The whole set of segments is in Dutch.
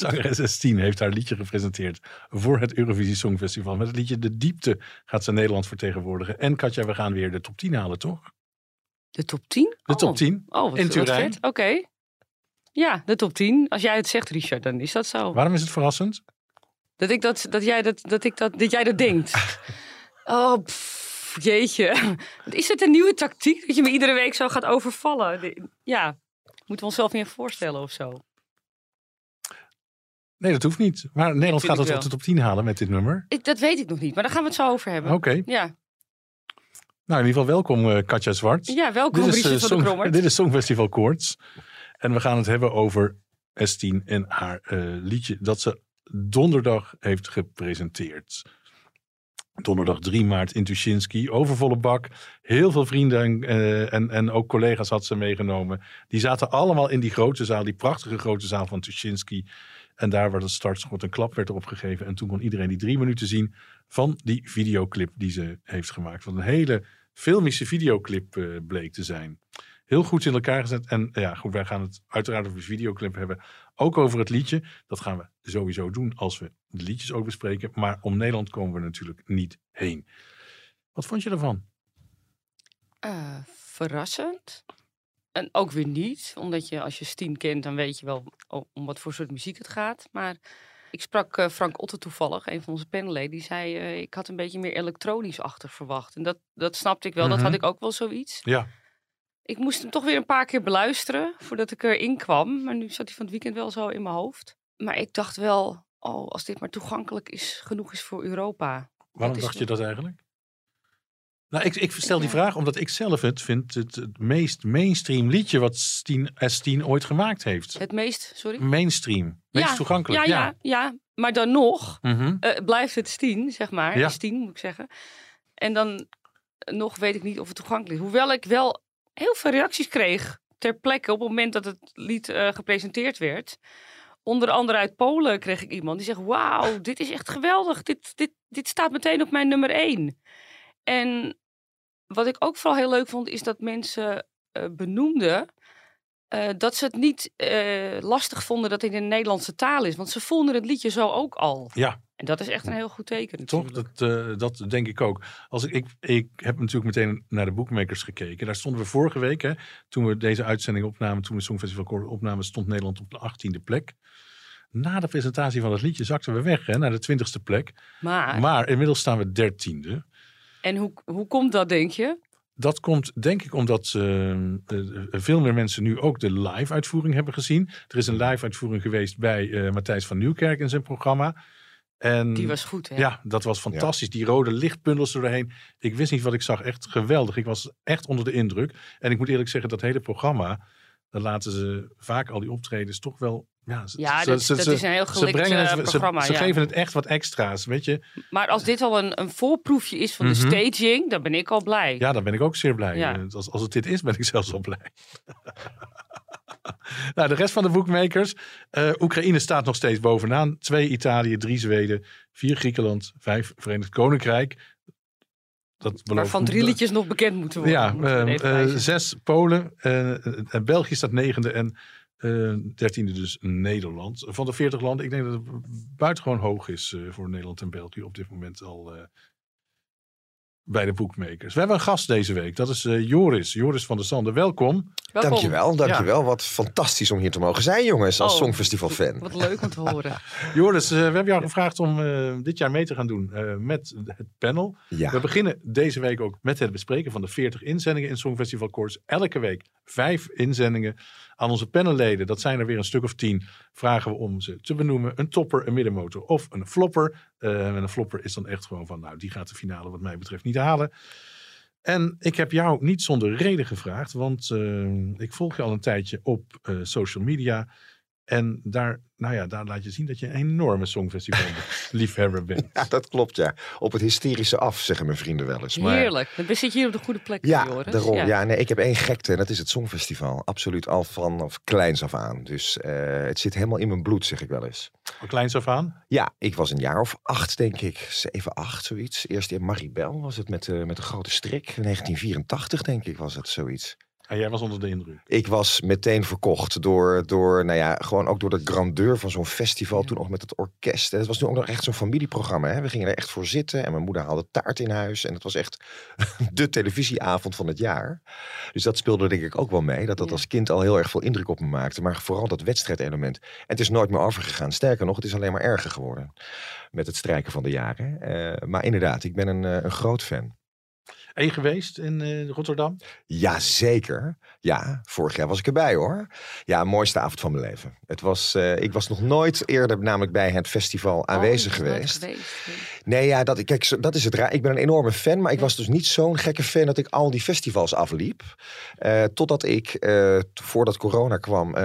Zangeres S10 heeft haar liedje gepresenteerd voor het Eurovisie Songfestival. Met het liedje De Diepte gaat ze Nederland vertegenwoordigen. En Katja, we gaan weer de top 10 halen, toch? De top 10? De top 10 Oh, wat, in Turijn. Oké. Ja, de top 10. Als jij het zegt, Richard, dan is dat zo. Waarom is het verrassend? Dat ik dat, dat jij dat, dat ik dat, dat jij dat denkt. Oh, pff, jeetje. Is het een nieuwe tactiek dat je me iedere week zo gaat overvallen? Ja, moeten we onszelf meer voorstellen of zo? Nee, dat hoeft niet. Maar Nederland gaat het op wel. de top 10 halen met dit nummer. Ik, dat weet ik nog niet, maar daar gaan we het zo over hebben. Oké. Ja. Nou, in ieder geval welkom eh, Katja Zwart. ja, welkom dit, is, Richard eh, van de dit is Songfestival Koorts. En we gaan het hebben over S10 en haar eh, liedje dat ze donderdag heeft gepresenteerd. Donderdag 3 maart in Tuschinski. Overvolle bak. Heel veel vrienden en, eh, en, en ook collega's had ze meegenomen. Die zaten allemaal in die grote zaal. Die prachtige grote zaal van Tuschinski. En daar waar het startschot een klap werd erop gegeven. En toen kon iedereen die drie minuten zien van die videoclip die ze heeft gemaakt. Wat een hele filmische videoclip eh, bleek te zijn. Heel goed in elkaar gezet. En ja, goed, wij gaan het uiteraard over de videoclip hebben. Ook over het liedje. Dat gaan we sowieso doen als we de liedjes ook bespreken. Maar om Nederland komen we natuurlijk niet heen. Wat vond je ervan? Eh, verrassend. En ook weer niet, omdat je als je Steen kent, dan weet je wel om wat voor soort muziek het gaat. Maar ik sprak eh, Frank Otte toevallig, een van onze panelleden, die zei: eh, Ik had een beetje meer elektronisch-achtig verwacht. En dat, dat snapte ik wel, dat Mhm. had ik ook wel zoiets. Ja, Ik moest hem toch weer een paar keer beluisteren voordat ik erin kwam. Maar nu zat hij van het weekend wel zo in mijn hoofd. Maar ik dacht wel: Oh, als dit maar toegankelijk is, genoeg is voor Europa. waarom dacht je dat eigenlijk? Nou, ik, ik stel die Ja. vraag omdat ik zelf het vind het, het meest mainstream liedje wat Stien, S10 ooit gemaakt heeft. Het meest, sorry? Mainstream. Meest Ja, toegankelijk. Ja, ja, ja. Maar dan nog Mhm. eh, blijft het Stien, zeg maar. Ja. Stien, moet ik zeggen. En dan eh, nog weet ik niet of het toegankelijk is. Hoewel ik wel heel veel reacties kreeg ter plekke op het moment dat het lied eh, gepresenteerd werd. Onder andere uit Polen kreeg ik iemand die zegt: Wauw, dit is echt geweldig. Dit, dit, dit staat meteen op mijn nummer één. En wat ik ook vooral heel leuk vond, is dat mensen eh, benoemden eh, dat ze het niet eh, lastig vonden dat het in de Nederlandse taal is. Want ze vonden het liedje zo ook al. Ja. En dat is echt een heel goed teken. Toch? natuurlijk. Dat, eh, dat denk ik ook. Als ik, ik, ik heb natuurlijk meteen naar de boekmakers gekeken. Daar stonden we vorige week, hè, toen we deze uitzending opnamen, toen we Songfestival Koor opnamen, stond Nederland op de 18e plek. Na de presentatie van het liedje zakten we weg hè, naar de 20e plek. Maar, Maar inmiddels staan we 13e. En hoe, hoe komt dat, denk je? Dat komt denk ik omdat eh, eh, veel meer mensen nu ook de live-uitvoering hebben gezien. Er is een live-uitvoering geweest bij eh, Matthijs van Nieuwkerk in zijn programma. En Die was goed, hè? Ja, dat was fantastisch. Die rode lichtbundels er doorheen. Ik wist niet wat ik zag. Echt geweldig. Ik was echt onder de indruk. En ik moet eerlijk zeggen, dat hele programma, dan laten ze vaak al die optredens toch wel. Ja, ze- Ja, ze- dat, ze- dat ze- is een heel ze brengen eh, het, programma. Ze, ja. geven het echt wat extra's, weet je. Maar als dit al een, een voorproefje is van Mhm. de staging, dan ben ik al blij. Ja, dan ben ik ook zeer blij. Ja. Eh, Als, als het dit is, ben ik zelfs al blij. nou, de rest van de boekmakers. eh, Oekraïne staat nog steeds bovenaan. Twee Italië, drie Zweden, vier Griekenland, vijf Verenigd Koninkrijk. Dat Waarvan drie liedjes nog bekend moeten worden. Ja, we eh, zes Polen. eh, en België staat negende en eh, dertiende dus Nederland. Van de veertig landen, ik denk dat het buitengewoon hoog is voor Nederland en België op dit moment al bij de boekmakers. We hebben een gast deze week, dat is eh, Joris. Joris van der Sande, welkom. Welkom. Dankjewel, dankjewel. Wat fantastisch om hier te mogen zijn, jongens, als Oh, Songfestival-fan. Wat leuk om te horen. Joris, eh, we hebben jou gevraagd om eh, dit jaar mee te gaan doen eh, met het panel. Ja, We beginnen deze week ook met het bespreken van de 40 inzendingen in Songfestival Koorts. Elke week vijf inzendingen. Aan onze panelleden, dat zijn er weer een stuk of tien, vragen we om ze te benoemen. Een topper, een middenmotor of een flopper. Uh, en een flopper is dan echt gewoon van, nou, die gaat de finale wat mij betreft niet halen. En ik heb jou niet zonder reden gevraagd, want uh, ik volg je al een tijdje op uh, social media. En daar, nou ja, daar laat je zien dat je een enorme songfestival-liefhebber bent. Ja, dat klopt, ja. Op het hysterische af, zeggen mijn vrienden wel eens. Maar... Heerlijk. Dan zit je hier op de goede plek, Ja, Joris. daarom. Ja. Ja. nee, ik heb één gekte en dat is het Songfestival. Absoluut al vanaf kleins af aan. Dus eh, het zit helemaal in mijn bloed, zeg ik wel eens. Van kleins af aan? Ja, ik was een jaar of acht, denk ik. Zeven, acht, zoiets. Eerst in Maribel was het met, de met de grote strik. 1984, denk ik, was het zoiets. En jij was onder de indruk. Ik was meteen verkocht door, door, nou ja, gewoon ook door de grandeur van zo'n festival. Toen nog met het orkest. En het was toen ook nog echt zo'n familieprogramma. Hè? We gingen er echt voor zitten. En mijn moeder haalde taart in huis. En het was echt de televisieavond van het jaar. Dus dat speelde denk ik ook wel mee. Dat dat Ja. als kind al heel erg veel indruk op me maakte. Maar vooral dat wedstrijdelement. En het is nooit meer overgegaan. Sterker nog, het is alleen maar erger geworden. Met het strijken van de jaren. Eh, maar inderdaad, ik ben een, eh, een groot fan. Je geweest in eh, Rotterdam? Jazeker. Ja, vorig jaar was ik erbij hoor. Ja, mooiste avond van mijn leven. Het was, eh, ik was nog nooit eerder namelijk bij het festival aanwezig Oh, geweest. geweest. Nee, ja, dat, kijk, dat is het raar. Ik ben een enorme fan, maar ik was dus niet zo'n gekke fan dat ik al die festivals afliep. Eh, totdat ik, eh, voordat corona kwam, eh,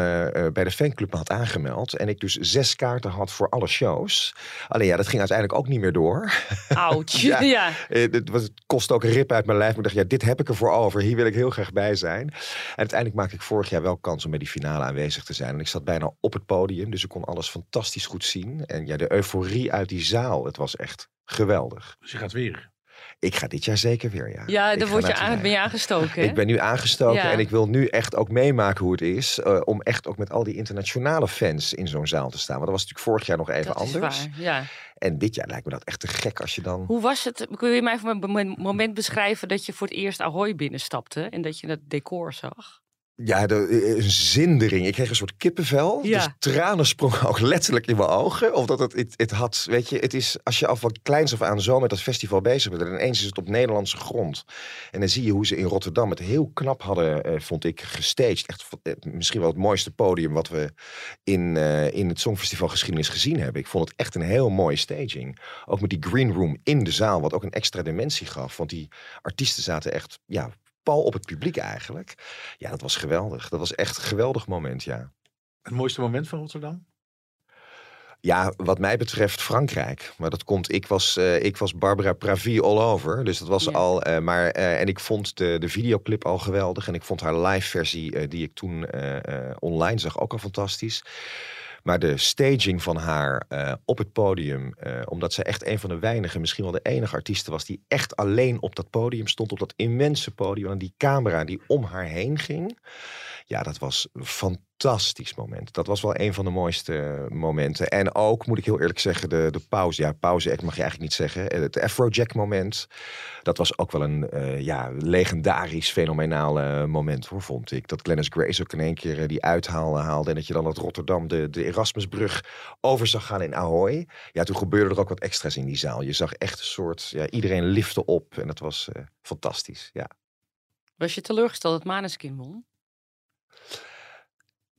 bij de fanclub had aangemeld. En ik dus zes kaarten had voor alle shows. Alleen ja, dat ging uiteindelijk ook niet meer door. Ouch. Ja. ja. Het, was, het kostte ook een rip uit mijn lijf. Maar ik dacht, ja, dit heb ik ervoor over. Hier wil ik heel graag bij zijn. En uiteindelijk maakte ik vorig jaar wel kans om bij die finale aanwezig te zijn. En ik zat bijna op het podium, dus ik kon alles fantastisch goed zien. En ja, de euforie uit die zaal, het was echt geweldig. Dus je gaat weer. Ik ga dit jaar zeker weer, ja. Ja, Ik dan word je aan, ben je aangestoken. Hè? Ik ben nu aangestoken Ja. en ik wil nu echt ook meemaken hoe het is. eh, om echt ook met al die internationale fans in zo'n zaal te staan. Want dat was natuurlijk vorig jaar nog even dat is anders. waar. Ja. En dit jaar lijkt me dat echt te gek als je dan... Hoe was het? Kun je mij even een moment beschrijven dat je voor het eerst Ahoy binnenstapte en dat je dat decor zag? Ja, de, een zindering. Ik kreeg een soort kippenvel. Ja. Dus tranen sprongen ook letterlijk in mijn ogen. Of dat het, het, het had, weet je, het is als je al van kleins af aan zo met dat festival bezig bent. En ineens is het op Nederlandse grond. En dan zie je hoe ze in Rotterdam het heel knap hadden, eh, vond ik, gestaged. Echt eh, misschien wel het mooiste podium wat we in, eh, in het Songfestival geschiedenis gezien hebben. Ik vond het echt een heel mooie staging. Ook met die green room in de zaal, wat ook een extra dimensie gaf. Want die artiesten zaten echt, ja, pal op het publiek eigenlijk. Ja, dat was geweldig. Dat was echt een geweldig moment, ja. Het mooiste moment van Rotterdam? Ja, wat mij betreft Frankrijk. Maar dat komt, ik was, eh, ik was Barbara Pravi all over. Dus dat was Ja. al, eh, maar, eh, en ik vond de, de videoclip al geweldig. En ik vond haar live versie, eh, die ik toen eh, eh, online zag, ook al fantastisch. Maar de staging van haar eh, op het podium, eh, omdat zij echt een van de weinige, misschien wel de enige artiesten was die echt alleen op dat podium stond, op dat immense podium. En die camera die om haar heen ging. Ja, dat was een fantastisch moment. Dat was wel een van de mooiste momenten. En ook, moet ik heel eerlijk zeggen, de, de pauze. Ja, pauze act mag je eigenlijk niet zeggen. Eh, Het Afrojack moment. Dat was ook wel een eh, ja, legendarisch, fenomenaal eh, moment, hoor, vond ik. Dat Glennis Grace ook in één keer eh, die uithaal haalde. En dat je dan uit Rotterdam de, de Erasmusbrug over zag gaan in Ahoy. Ja, toen gebeurde er ook wat extra's in die zaal. Je zag echt een soort, ja, iedereen lifte op. En dat was eh, fantastisch, ja. Was je teleurgesteld dat Maneskin won?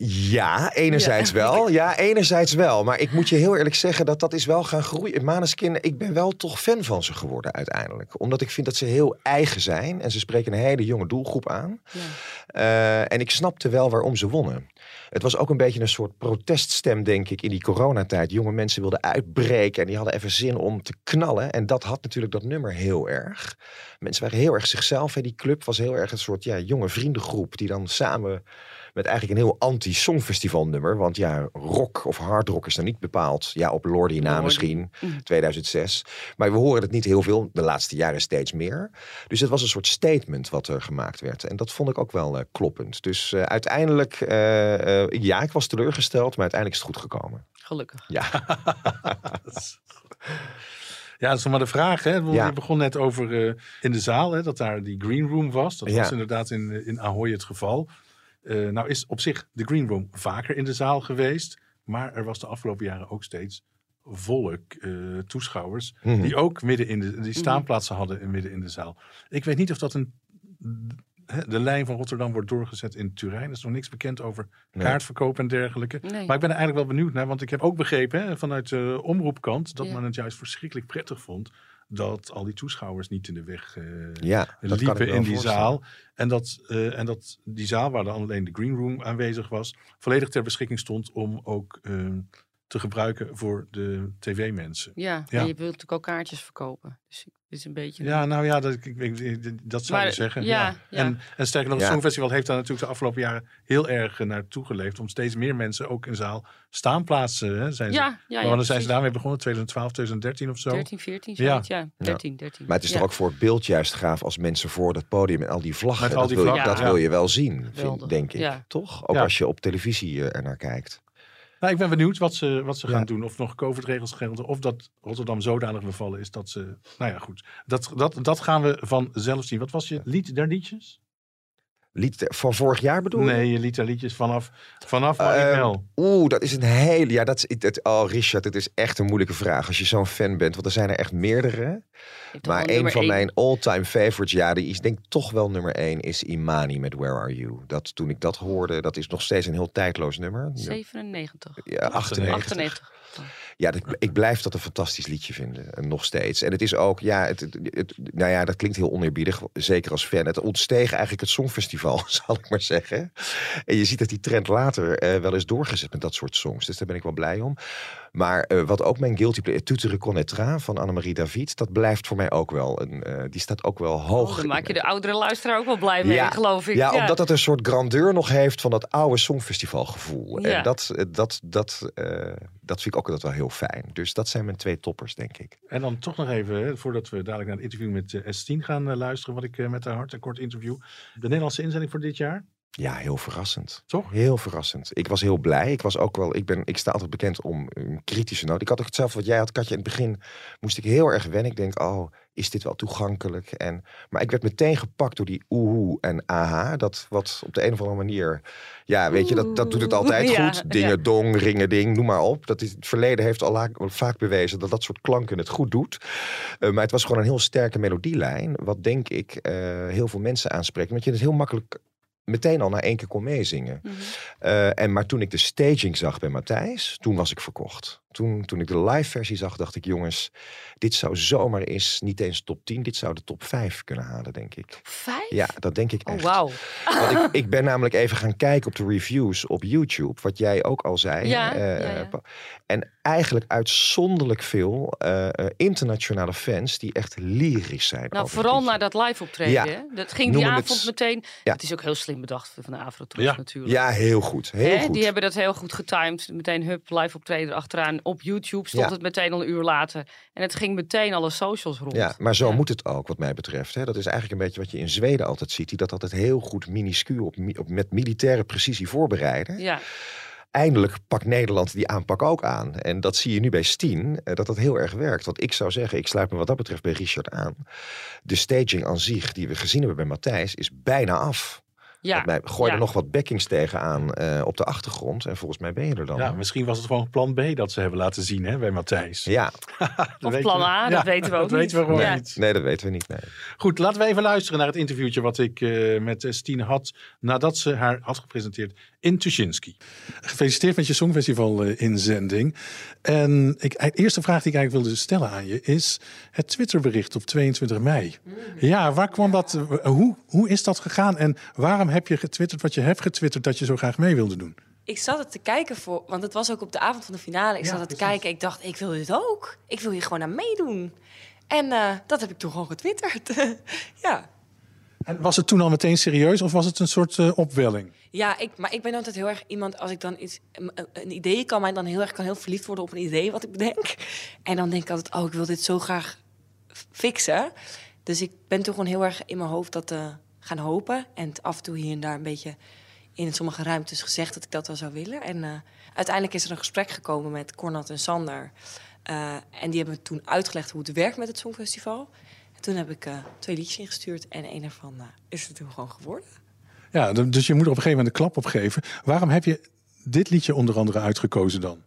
Ja, enerzijds Ja. wel. Ja, enerzijds wel. Maar ik moet je heel eerlijk zeggen dat dat is wel gaan groeien. Maneskin, ik ben wel toch fan van ze geworden uiteindelijk. Omdat ik vind dat ze heel eigen zijn. En ze spreken een hele jonge doelgroep aan. Ja. Eh, en ik snapte wel waarom ze wonnen. Het was ook een beetje een soort proteststem, denk ik, in die coronatijd. Jonge mensen wilden uitbreken en die hadden even zin om te knallen. En dat had natuurlijk dat nummer heel erg. Mensen waren heel erg zichzelf. Hè. Die club was heel erg een soort ja, jonge vriendengroep die dan samen met eigenlijk een heel anti-songfestival nummer. Want ja, rock of hard rock is dan niet bepaald. Ja, op Lordi na Lordi. misschien, Mhm. 2006. Maar we horen het niet heel veel, de laatste jaren steeds meer. Dus het was een soort statement wat er gemaakt werd. En dat vond ik ook wel eh, kloppend. Dus eh, uiteindelijk, eh, eh, ja, ik was teleurgesteld, maar uiteindelijk is het goed gekomen. Gelukkig. Ja, Ja, dat is nog maar de vraag. Hè? Ja. Je begon net over eh, in de zaal, hè, dat daar die green room was. Dat Ja. was inderdaad in, in Ahoy het geval. Eh, nou is op zich de green room vaker in de zaal geweest. Maar er was de afgelopen jaren ook steeds volk, eh, toeschouwers. Mhm. Die ook midden in de die staanplaatsen hadden en midden in de zaal. Ik weet niet of dat een hè, de lijn van Rotterdam wordt doorgezet in Turijn. Er is nog niks bekend over Nee. kaartverkoop en dergelijke. Nee. Maar ik ben er eigenlijk wel benieuwd naar. Want ik heb ook begrepen hè, vanuit de omroepkant... dat Ja. men het juist verschrikkelijk prettig vond... dat al die toeschouwers niet in de weg eh, Ja, liepen in die zaal. En dat, eh, en dat die zaal, waar dan alleen de green room aanwezig was... volledig ter beschikking stond om ook eh, te gebruiken voor de tv-mensen. Ja, Ja. en je wilt natuurlijk ook kaartjes verkopen. Dus dit is een beetje... Ja, nou ja, dat, ik, ik- dat zou Maar, je zeggen. ja, Ja, ja. En, en sterker nog, het Ja. Songfestival heeft daar natuurlijk de afgelopen jaren heel erg eh, naartoe geleefd. Om steeds meer mensen ook in zaal staanplaatsen. Hè, zijn ze. ja, ja, Maar ja, dan zijn ze daarmee begonnen, 2012, 2013 of zo. 13, 14, Ja. zoiets, ja. 13, 13. Maar het is ja. toch ook voor het beeld juist gaaf als mensen voor dat podium en al die vlaggen. Met al dat die wil, je- vlaggen, dat ja. wil je wel zien, vind, denk ik. ja. Toch? Ook Ja. als je op televisie eh, er naar kijkt. Nou, ik ben benieuwd wat ze, wat ze Ja. gaan doen. Of nog COVID-regels gelden. Of dat Rotterdam zodanig bevallen is dat ze... Nou ja, goed. Dat, dat, dat gaan we vanzelf zien. Wat was je lied der liedjes? Lied van vorig jaar bedoel je? Nee, je lied der liedjes vanaf, vanaf Marinel. Oeh, dat is een hele. Ja, dat is. Het, oh, Richard, het is echt een moeilijke vraag. Als je zo'n fan bent, want er zijn er echt meerdere. Maar een van één. mijn all-time favorites, ja, die is denk ik toch wel nummer één, is Imani met Where Are You. Dat toen ik dat hoorde, dat is nog steeds een heel tijdloos nummer. 97. Ja, 98. 98. Ja, dat, ik blijf dat een fantastisch liedje vinden. En nog steeds. En het is ook, ja, het, het, het- nou ja, dat klinkt heel oneerbiedig. Zeker als fan. Het ontsteeg eigenlijk het Songfestival, zal ik maar zeggen. En je ziet dat die trend later eh, wel is doorgezet met dat soort songs. Dus daar ben ik wel blij om. Maar eh, wat ook mijn guilty pleasure, Tutte Reconnaîtra van Annemarie David, dat blijft voor mij ook wel een, eh, die staat ook wel hoog. Oh, dan maak je de oudere luisteraar ook wel blij mee, Ja, geloof ik. ja, omdat het een soort grandeur nog heeft van dat oude songfestivalgevoel. Ja. En dat, eh, dat, dat, eh, dat vind ik ook altijd wel heel fijn. Dus dat zijn mijn twee toppers, denk ik. En dan toch nog even, voordat we dadelijk naar het interview met eh, S10 gaan eh, luisteren, wat ik eh, met haar hart, een kort interview. De Nederlandse inzending voor dit jaar, Ja, heel verrassend. toch? Heel verrassend. Ik was heel blij. Ik was ook wel. Ik, ben, ik sta altijd bekend om een kritische noot. Ik had ook hetzelfde wat jij had, Katje. In het begin moest ik heel erg wennen. Ik denk, oh, is dit wel toegankelijk? En, maar ik werd meteen gepakt door die oehoe en aha. Dat wat op de een of andere manier. Ja, weet je, dat, dat doet het altijd Ja, goed. Dingen, ja. dong, ringen, ding, noem maar op. Dat is, het verleden heeft al vaak bewezen dat dat soort klanken het goed doet. Eh, maar het was gewoon een heel sterke melodielijn. Wat denk ik eh, heel veel mensen aanspreekt. Want je het heel makkelijk meteen al na één keer kon meezingen. Mhm. Eh, en maar toen ik de staging zag bij Matthijs, toen was ik verkocht. Toen, toen ik de live versie zag, dacht ik, jongens, dit zou zomaar eens niet eens top 10, dit zou de top 5 kunnen halen, denk ik. Vijf? Ja, dat denk ik Oh, echt. wauw. Want ik, ik ben namelijk even gaan kijken op de reviews op YouTube, wat jij ook al zei. Ja, eh, ja, ja. Pa- En eigenlijk uitzonderlijk veel eh, eh, internationale fans die echt lyrisch zijn. Nou, vooral liedje. na dat live optreden. Dat ging die het- avond meteen. Ja. Het is ook heel slim bedacht van de Afro natuurlijk. Ja, heel goed. Heel goed. Die hebben dat heel goed getimed. Meteen hup, live optreden achteraan. Op YouTube stond Ja. het meteen al een uur later. En het ging meteen alle socials rond. Ja, maar zo Ja. moet het ook, wat mij betreft. Hè. Dat is eigenlijk een beetje wat je in Zweden altijd ziet. Die dat altijd heel goed minuscuul op, op, met militaire precisie voorbereiden. Ja, Eindelijk pakt Nederland die aanpak ook aan. En dat zie je nu bij Steen, eh, dat dat heel erg werkt. Want ik zou zeggen, ik sluit me wat dat betreft bij Richard aan. De staging aan zich, die we gezien hebben bij Matthijs, is bijna af. Ja. Mij gooi er nog wat backings tegenaan eh op de achtergrond. En volgens mij ben je er dan. Ja, misschien was het gewoon plan B dat ze hebben laten zien hè, bij Matthijs. Ja, Of plan A, dat weten we ook dat niet. weten we gewoon Ja. niet. nee, dat weten we niet. Nee. Goed, laten we even luisteren naar het interviewtje wat ik eh, met eh, Stine had nadat ze haar had gepresenteerd in Tuschinski. Gefeliciteerd met je Songfestival-inzending. en ik, de eerste vraag die ik eigenlijk wilde stellen aan je is het Twitterbericht op 22 mei. Ja, waar kwam dat? eh, Hoe, hoe is dat gegaan en waarom heb je getwitterd wat je hebt getwitterd dat je zo graag mee wilde doen? Ik zat het te kijken voor, want het was ook op de avond van de finale. Ik Ja, zat het te kijken. Ik dacht, ik wil dit ook. Ik wil hier gewoon aan meedoen. En eh, dat heb ik toen gewoon getwitterd. ja. En was het toen al meteen serieus of was het een soort eh, opwelling? Ja, ik, maar ik ben altijd heel erg iemand als ik dan iets, een, een idee kan mij dan heel erg kan heel verliefd worden op een idee wat ik bedenk. En dan denk ik altijd, oh, ik wil dit zo graag fixen. Dus ik ben toen gewoon heel erg in mijn hoofd dat eh, gaan hopen en af en toe hier en daar een beetje in sommige ruimtes gezegd dat ik dat wel zou willen. En eh, uiteindelijk is er een gesprek gekomen met Cornat en Sander. Eh, en die hebben toen uitgelegd hoe het werkt met het Songfestival. En toen heb ik eh, twee liedjes ingestuurd en een ervan is het toen gewoon geworden. Ja, dus je moet er op een gegeven moment een klap op geven. Waarom heb je dit liedje onder andere uitgekozen dan?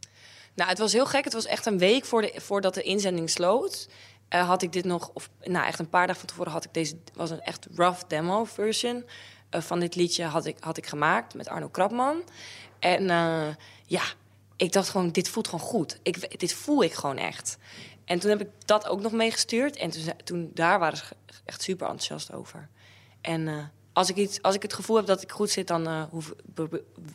Nou, het was heel gek. Het was echt een week voor de, voordat de inzending sloot. Eh, had ik dit nog, of nou echt een paar dagen van tevoren had ik deze, was een echt rough demo version eh, van dit liedje had ik, had ik gemaakt met Arno Krapman. En eh, ja, ik dacht gewoon, dit voelt gewoon goed. Dit voel ik gewoon echt. En toen heb ik dat ook nog meegestuurd. En toen, toen daar waren ze echt super enthousiast over. En als ik, iets, als ik het gevoel heb dat ik goed zit, dan uh, hoef,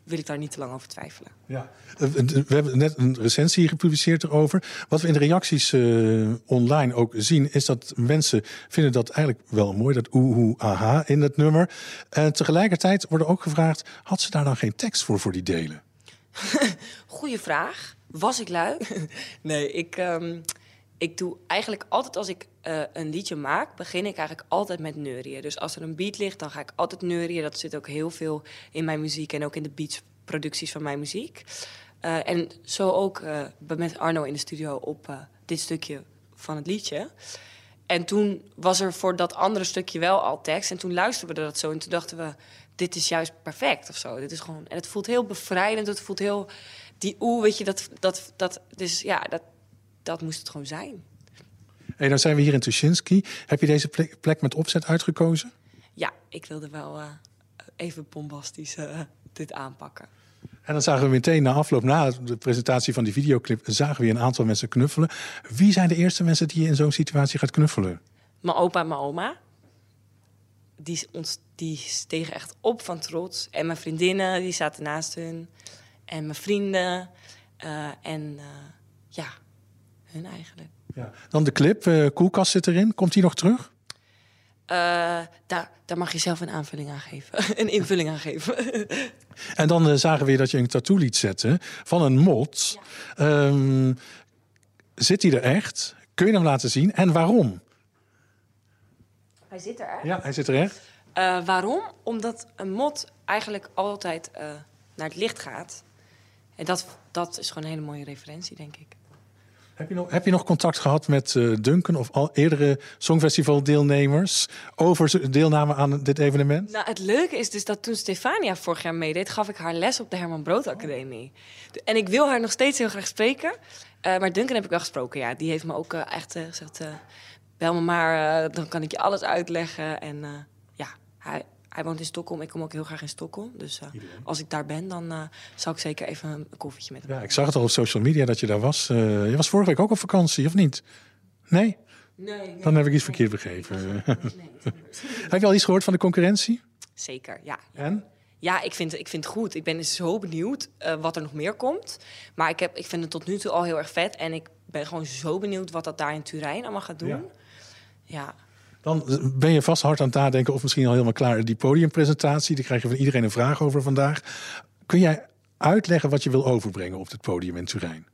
wil ik daar niet te lang over twijfelen. Ja. We hebben net een recensie gepubliceerd erover. Wat we in de reacties uh, online ook zien, is dat mensen vinden dat eigenlijk wel mooi, dat oehoe aha in het nummer. En tegelijkertijd wordt ook gevraagd, had ze daar dan geen tekst voor, voor die delen? Goeie vraag. Was ik lui? nee, ik... Um, ik doe eigenlijk altijd als ik uh, een liedje maak, begin ik eigenlijk altijd met neurieën. Dus als er een beat ligt, dan ga ik altijd neurieën. Dat zit ook heel veel in mijn muziek en ook in de beatsproducties van mijn muziek. Uh, en zo ook uh, met Arno in de studio op dit stukje van het liedje. En toen was er voor dat andere stukje wel al tekst. En toen luisterden we dat zo en toen dachten we, dit is juist perfect of zo. Dit is gewoon, en het voelt heel bevrijdend, het voelt heel... Die oeh, weet je, dat, dat, dat, dus ja, dat, dat moest het gewoon zijn. Hey, dan zijn we hier in Tuschinski. Heb je deze plek, plek met opzet uitgekozen? Ja, ik wilde wel uh, even bombastisch uh, dit aanpakken. En dan zagen we meteen na afloop, na de presentatie van die videoclip, zagen we een aantal mensen knuffelen. Wie zijn de eerste mensen die je in zo'n situatie gaat knuffelen? Mijn opa en mijn oma. Die, ons, die stegen echt op van trots. En mijn vriendinnen, die zaten naast hun. En mijn vrienden. Uh, en ja, hun eigenlijk. Ja. Dan de clip, uh, Koelkast zit erin. Komt die nog terug? Uh, daar, daar mag je zelf een aanvulling aan geven. een invulling aan geven. en dan uh, zagen we dat je een tattoo liet zetten van een mot. Ja. Um, zit hij er echt? Kun je hem laten zien? En waarom? Hij zit er echt. Ja, hij zit er echt. Uh, waarom? Omdat een mot eigenlijk altijd naar het licht gaat. En dat, dat is gewoon een hele mooie referentie, denk ik. Heb je, nog, heb je nog contact gehad met uh, Duncan of al eerdere Songfestival-deelnemers over deelname aan dit evenement? Nou, het leuke is dus dat toen Stefania vorig jaar meedeed, gaf ik haar les op de Herman Brood Academie. En ik wil haar nog steeds heel graag spreken. Uh, maar Duncan heb ik wel gesproken, ja. Die heeft me ook uh, echt gezegd, bel me maar, dan kan ik je alles uitleggen. En ja, hij, hij woont in Stockholm. Ik kom ook heel graag in Stockholm. Dus uh, als ik daar ben, dan uh, zal ik zeker even een koffietje met hem Ja, ik zag het al op social media dat je daar was. Uh, je was vorige week ook op vakantie, of niet? Nee? Nee. nee dan heb ik iets verkeerd begrepen. Nee, heb je al iets gehoord van de concurrentie? Zeker, ja. En? Ja, ik vind, ik vind het goed. Ik ben zo benieuwd wat er nog meer komt. Maar ik, heb, ik vind het tot nu toe al heel erg vet. En ik ben gewoon zo benieuwd wat dat daar in Turijn allemaal gaat doen. Ja. ja. Dan ben je vast hard aan het nadenken of misschien al helemaal klaar die podiumpresentatie. Die krijg je van iedereen een vraag over vandaag. Kun jij uitleggen wat je wil overbrengen op het podium in Turijn?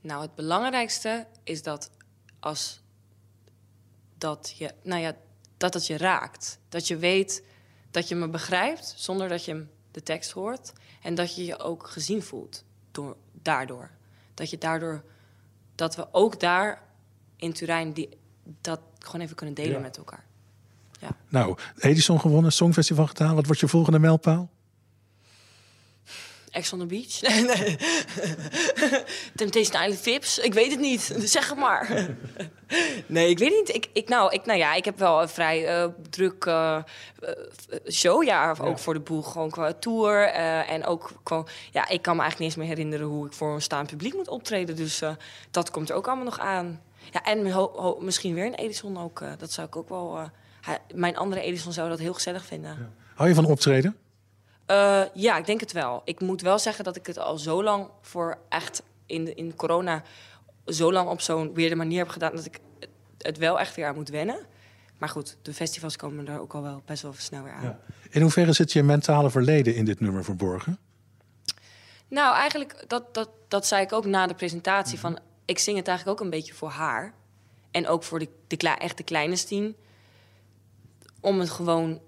Nou, het belangrijkste is dat als dat je, nou ja, dat het je raakt. Dat je weet dat je me begrijpt zonder dat je de tekst hoort. En dat je je ook gezien voelt door, daardoor. Dat je daardoor, dat we ook daar in Turijn die, dat gewoon even kunnen delen ja. met elkaar. Ja. Nou, Edison gewonnen, Songfestival gedaan. Wat wordt je volgende mijlpaal? Ex on the Beach? Nee, nee. Temptation Island Vips? Ik weet het niet. Zeg het maar. nee, ik weet niet. Ik, ik, nou, ik, nou ja, ik heb wel een vrij uh, druk uh, showjaar ja. ook voor de boeg. Gewoon qua tour. Uh, en ook gewoon... Ja, ik kan me eigenlijk niet eens meer herinneren hoe ik voor een staand publiek moet optreden. Dus dat komt er ook allemaal nog aan. Ja, en ho, ho, misschien weer een Edison ook. Uh, dat zou ik ook wel. Uh, hij, mijn andere Edison zou dat heel gezellig vinden. Ja. Hou je van optreden? Uh, ja, ik denk het wel. Ik moet wel zeggen dat ik het al zo lang voor echt in, in corona zo lang op zo'n weerde manier heb gedaan dat ik het wel echt weer aan moet wennen. Maar goed, de festivals komen er ook al wel best wel snel weer aan. Ja. In hoeverre zit je mentale verleden in dit nummer verborgen? Nou, eigenlijk, dat, dat, dat zei ik ook na de presentatie. -hmm. van, ik zing het eigenlijk ook een beetje voor haar. En ook voor de, de echte kleine Stien. Om het gewoon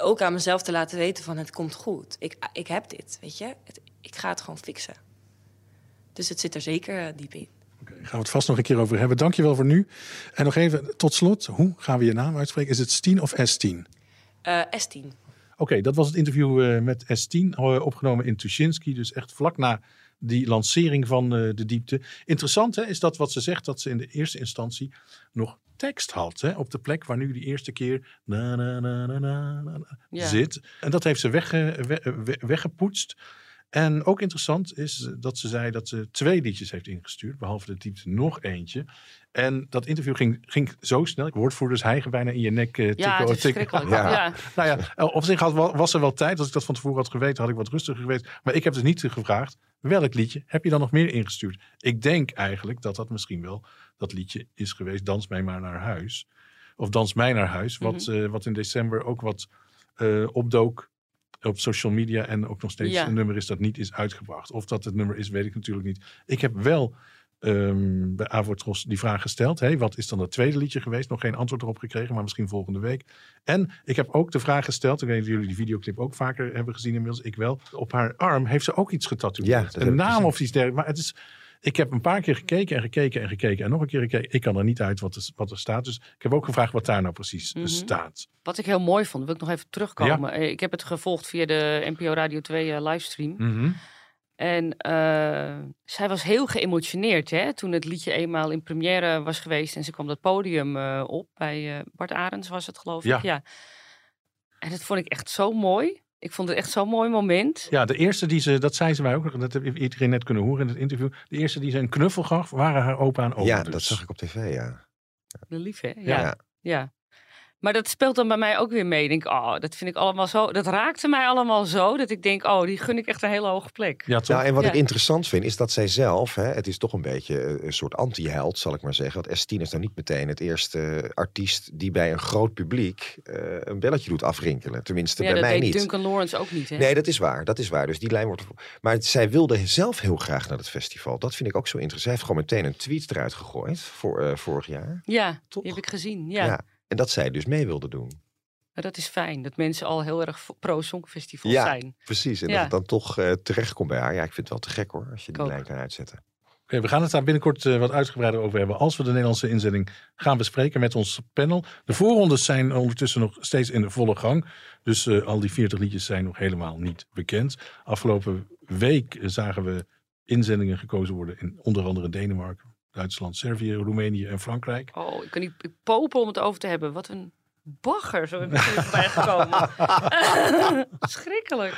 ook aan mezelf te laten weten van het komt goed. Ik, ik heb dit, weet je. Het, ik ga het gewoon fixen. Dus het zit er zeker uh, diep in. Okay, gaan we het vast nog een keer over hebben. Dankjewel voor nu. En nog even tot slot, hoe gaan we je naam uitspreken? Is het Stien of S10? Uh, S10. Oké, okay, dat was het interview uh, met S10, opgenomen in Tuschinski. Dus echt vlak na die lancering van eh, de diepte. Interessant hè, is dat wat ze zegt, dat ze in de eerste instantie nog tekst had. Hè, op de plek waar nu die eerste keer na, na, na, na, na, na, na Ja. zit. En dat heeft ze wegge- we- we- weggepoetst. En ook interessant is eh, dat ze zei dat ze twee liedjes heeft ingestuurd, behalve de diepte nog eentje. En dat interview ging, ging zo snel. Woordvoerders hijgen bijna in je nek. eh, Ja, tikken, het is tikken. Ja. Ja. Nou ja, eh, op zich had, wa- was er wel tijd. Als ik dat van tevoren had geweten, had ik wat rustiger geweest. Maar ik heb dus niet gevraagd, welk liedje heb je dan nog meer ingestuurd? Ik denk eigenlijk dat dat misschien wel dat liedje is geweest, Dans mij maar naar huis. Of Dans mij naar huis, wat, Mhm. eh, wat in december ook wat eh, opdook op social media. En ook nog steeds Ja. een nummer is dat niet is uitgebracht. Of dat het nummer is, weet ik natuurlijk niet. Ik heb wel ehm, bij Avotros die vraag gesteld. Hey, wat is dan het tweede liedje geweest? Nog geen antwoord erop gekregen, maar misschien volgende week. En ik heb ook de vraag gesteld. Ik weet dat jullie die videoclip ook vaker hebben gezien inmiddels. Ik wel. Op haar arm heeft ze ook iets Ja, getatoeëerd. heb een naam of iets dergelijks. Maar het is... Ik heb een paar keer gekeken en gekeken en gekeken en nog een keer gekeken. Ik kan er niet uit wat er, wat er staat. Dus ik heb ook gevraagd wat daar nou precies Mhm. staat. Wat ik heel mooi vond, wil ik nog even terugkomen. Ik heb het gevolgd via de NPO Radio 2 eh, livestream. Mhm. En eh, zij was heel geëmotioneerd hè, toen het liedje eenmaal in première was geweest. En ze kwam dat podium eh, op bij Bart Arends was het geloof Ja. ik. Ja. En dat vond ik echt zo mooi. Ik vond het echt zo'n mooi moment. Ja, de eerste die ze, dat zei ze mij ook nog, dat heb iedereen net kunnen horen in het interview. De eerste die ze een knuffel gaf, waren haar opa en oma. ja, dus. dat zag ik op tv, ja. De lief, hè? Ja. Ja. ja. Maar dat speelt dan bij mij ook weer mee. Ik denk, oh, dat vind ik allemaal zo. Dat raakte mij allemaal zo dat ik denk, oh, die gun ik echt een hele hoge plek. Ja, toch? Nou, en wat Ja. ik interessant vind, is dat zij zelf, hè, het is toch een beetje eh, een soort anti-held, zal ik maar zeggen. Want S10 is nou niet meteen het eerste artiest die bij een groot publiek eh, een belletje doet afrinkelen. Tenminste, ja, bij dat mij deed niet. Duncan Lawrence ook niet, hè? Nee, dat is waar. Dat is waar. Dus die lijn wordt. Maar zij wilde zelf heel graag naar het festival. Dat vind ik ook zo interessant. Zij heeft gewoon meteen een tweet eruit gegooid voor eh, vorig jaar. Ja, Toch? die heb ik gezien. Ja. En dat zij dus mee wilde doen. Maar dat is fijn, dat mensen al heel erg pro-songfestival Ja. zijn. Precies. En Ja. dat het dan toch eh terecht komt bij haar. Ja, ik vind het wel te gek hoor. Als je die lijn kan uitzetten. Oké, we gaan het daar binnenkort eh, wat uitgebreider over hebben. Als we de Nederlandse inzending gaan bespreken met ons panel. De voorrondes zijn ondertussen nog steeds in de volle gang. Dus eh, al die 40 liedjes zijn nog helemaal niet bekend. Afgelopen week zagen we inzendingen gekozen worden in onder andere Denemarken, Duitsland, Servië, Roemenië en Frankrijk. Oh, ik kan niet popen om het over te hebben. Wat een bagger, zo heb ik voorbij gekomen. Schrikkelijk.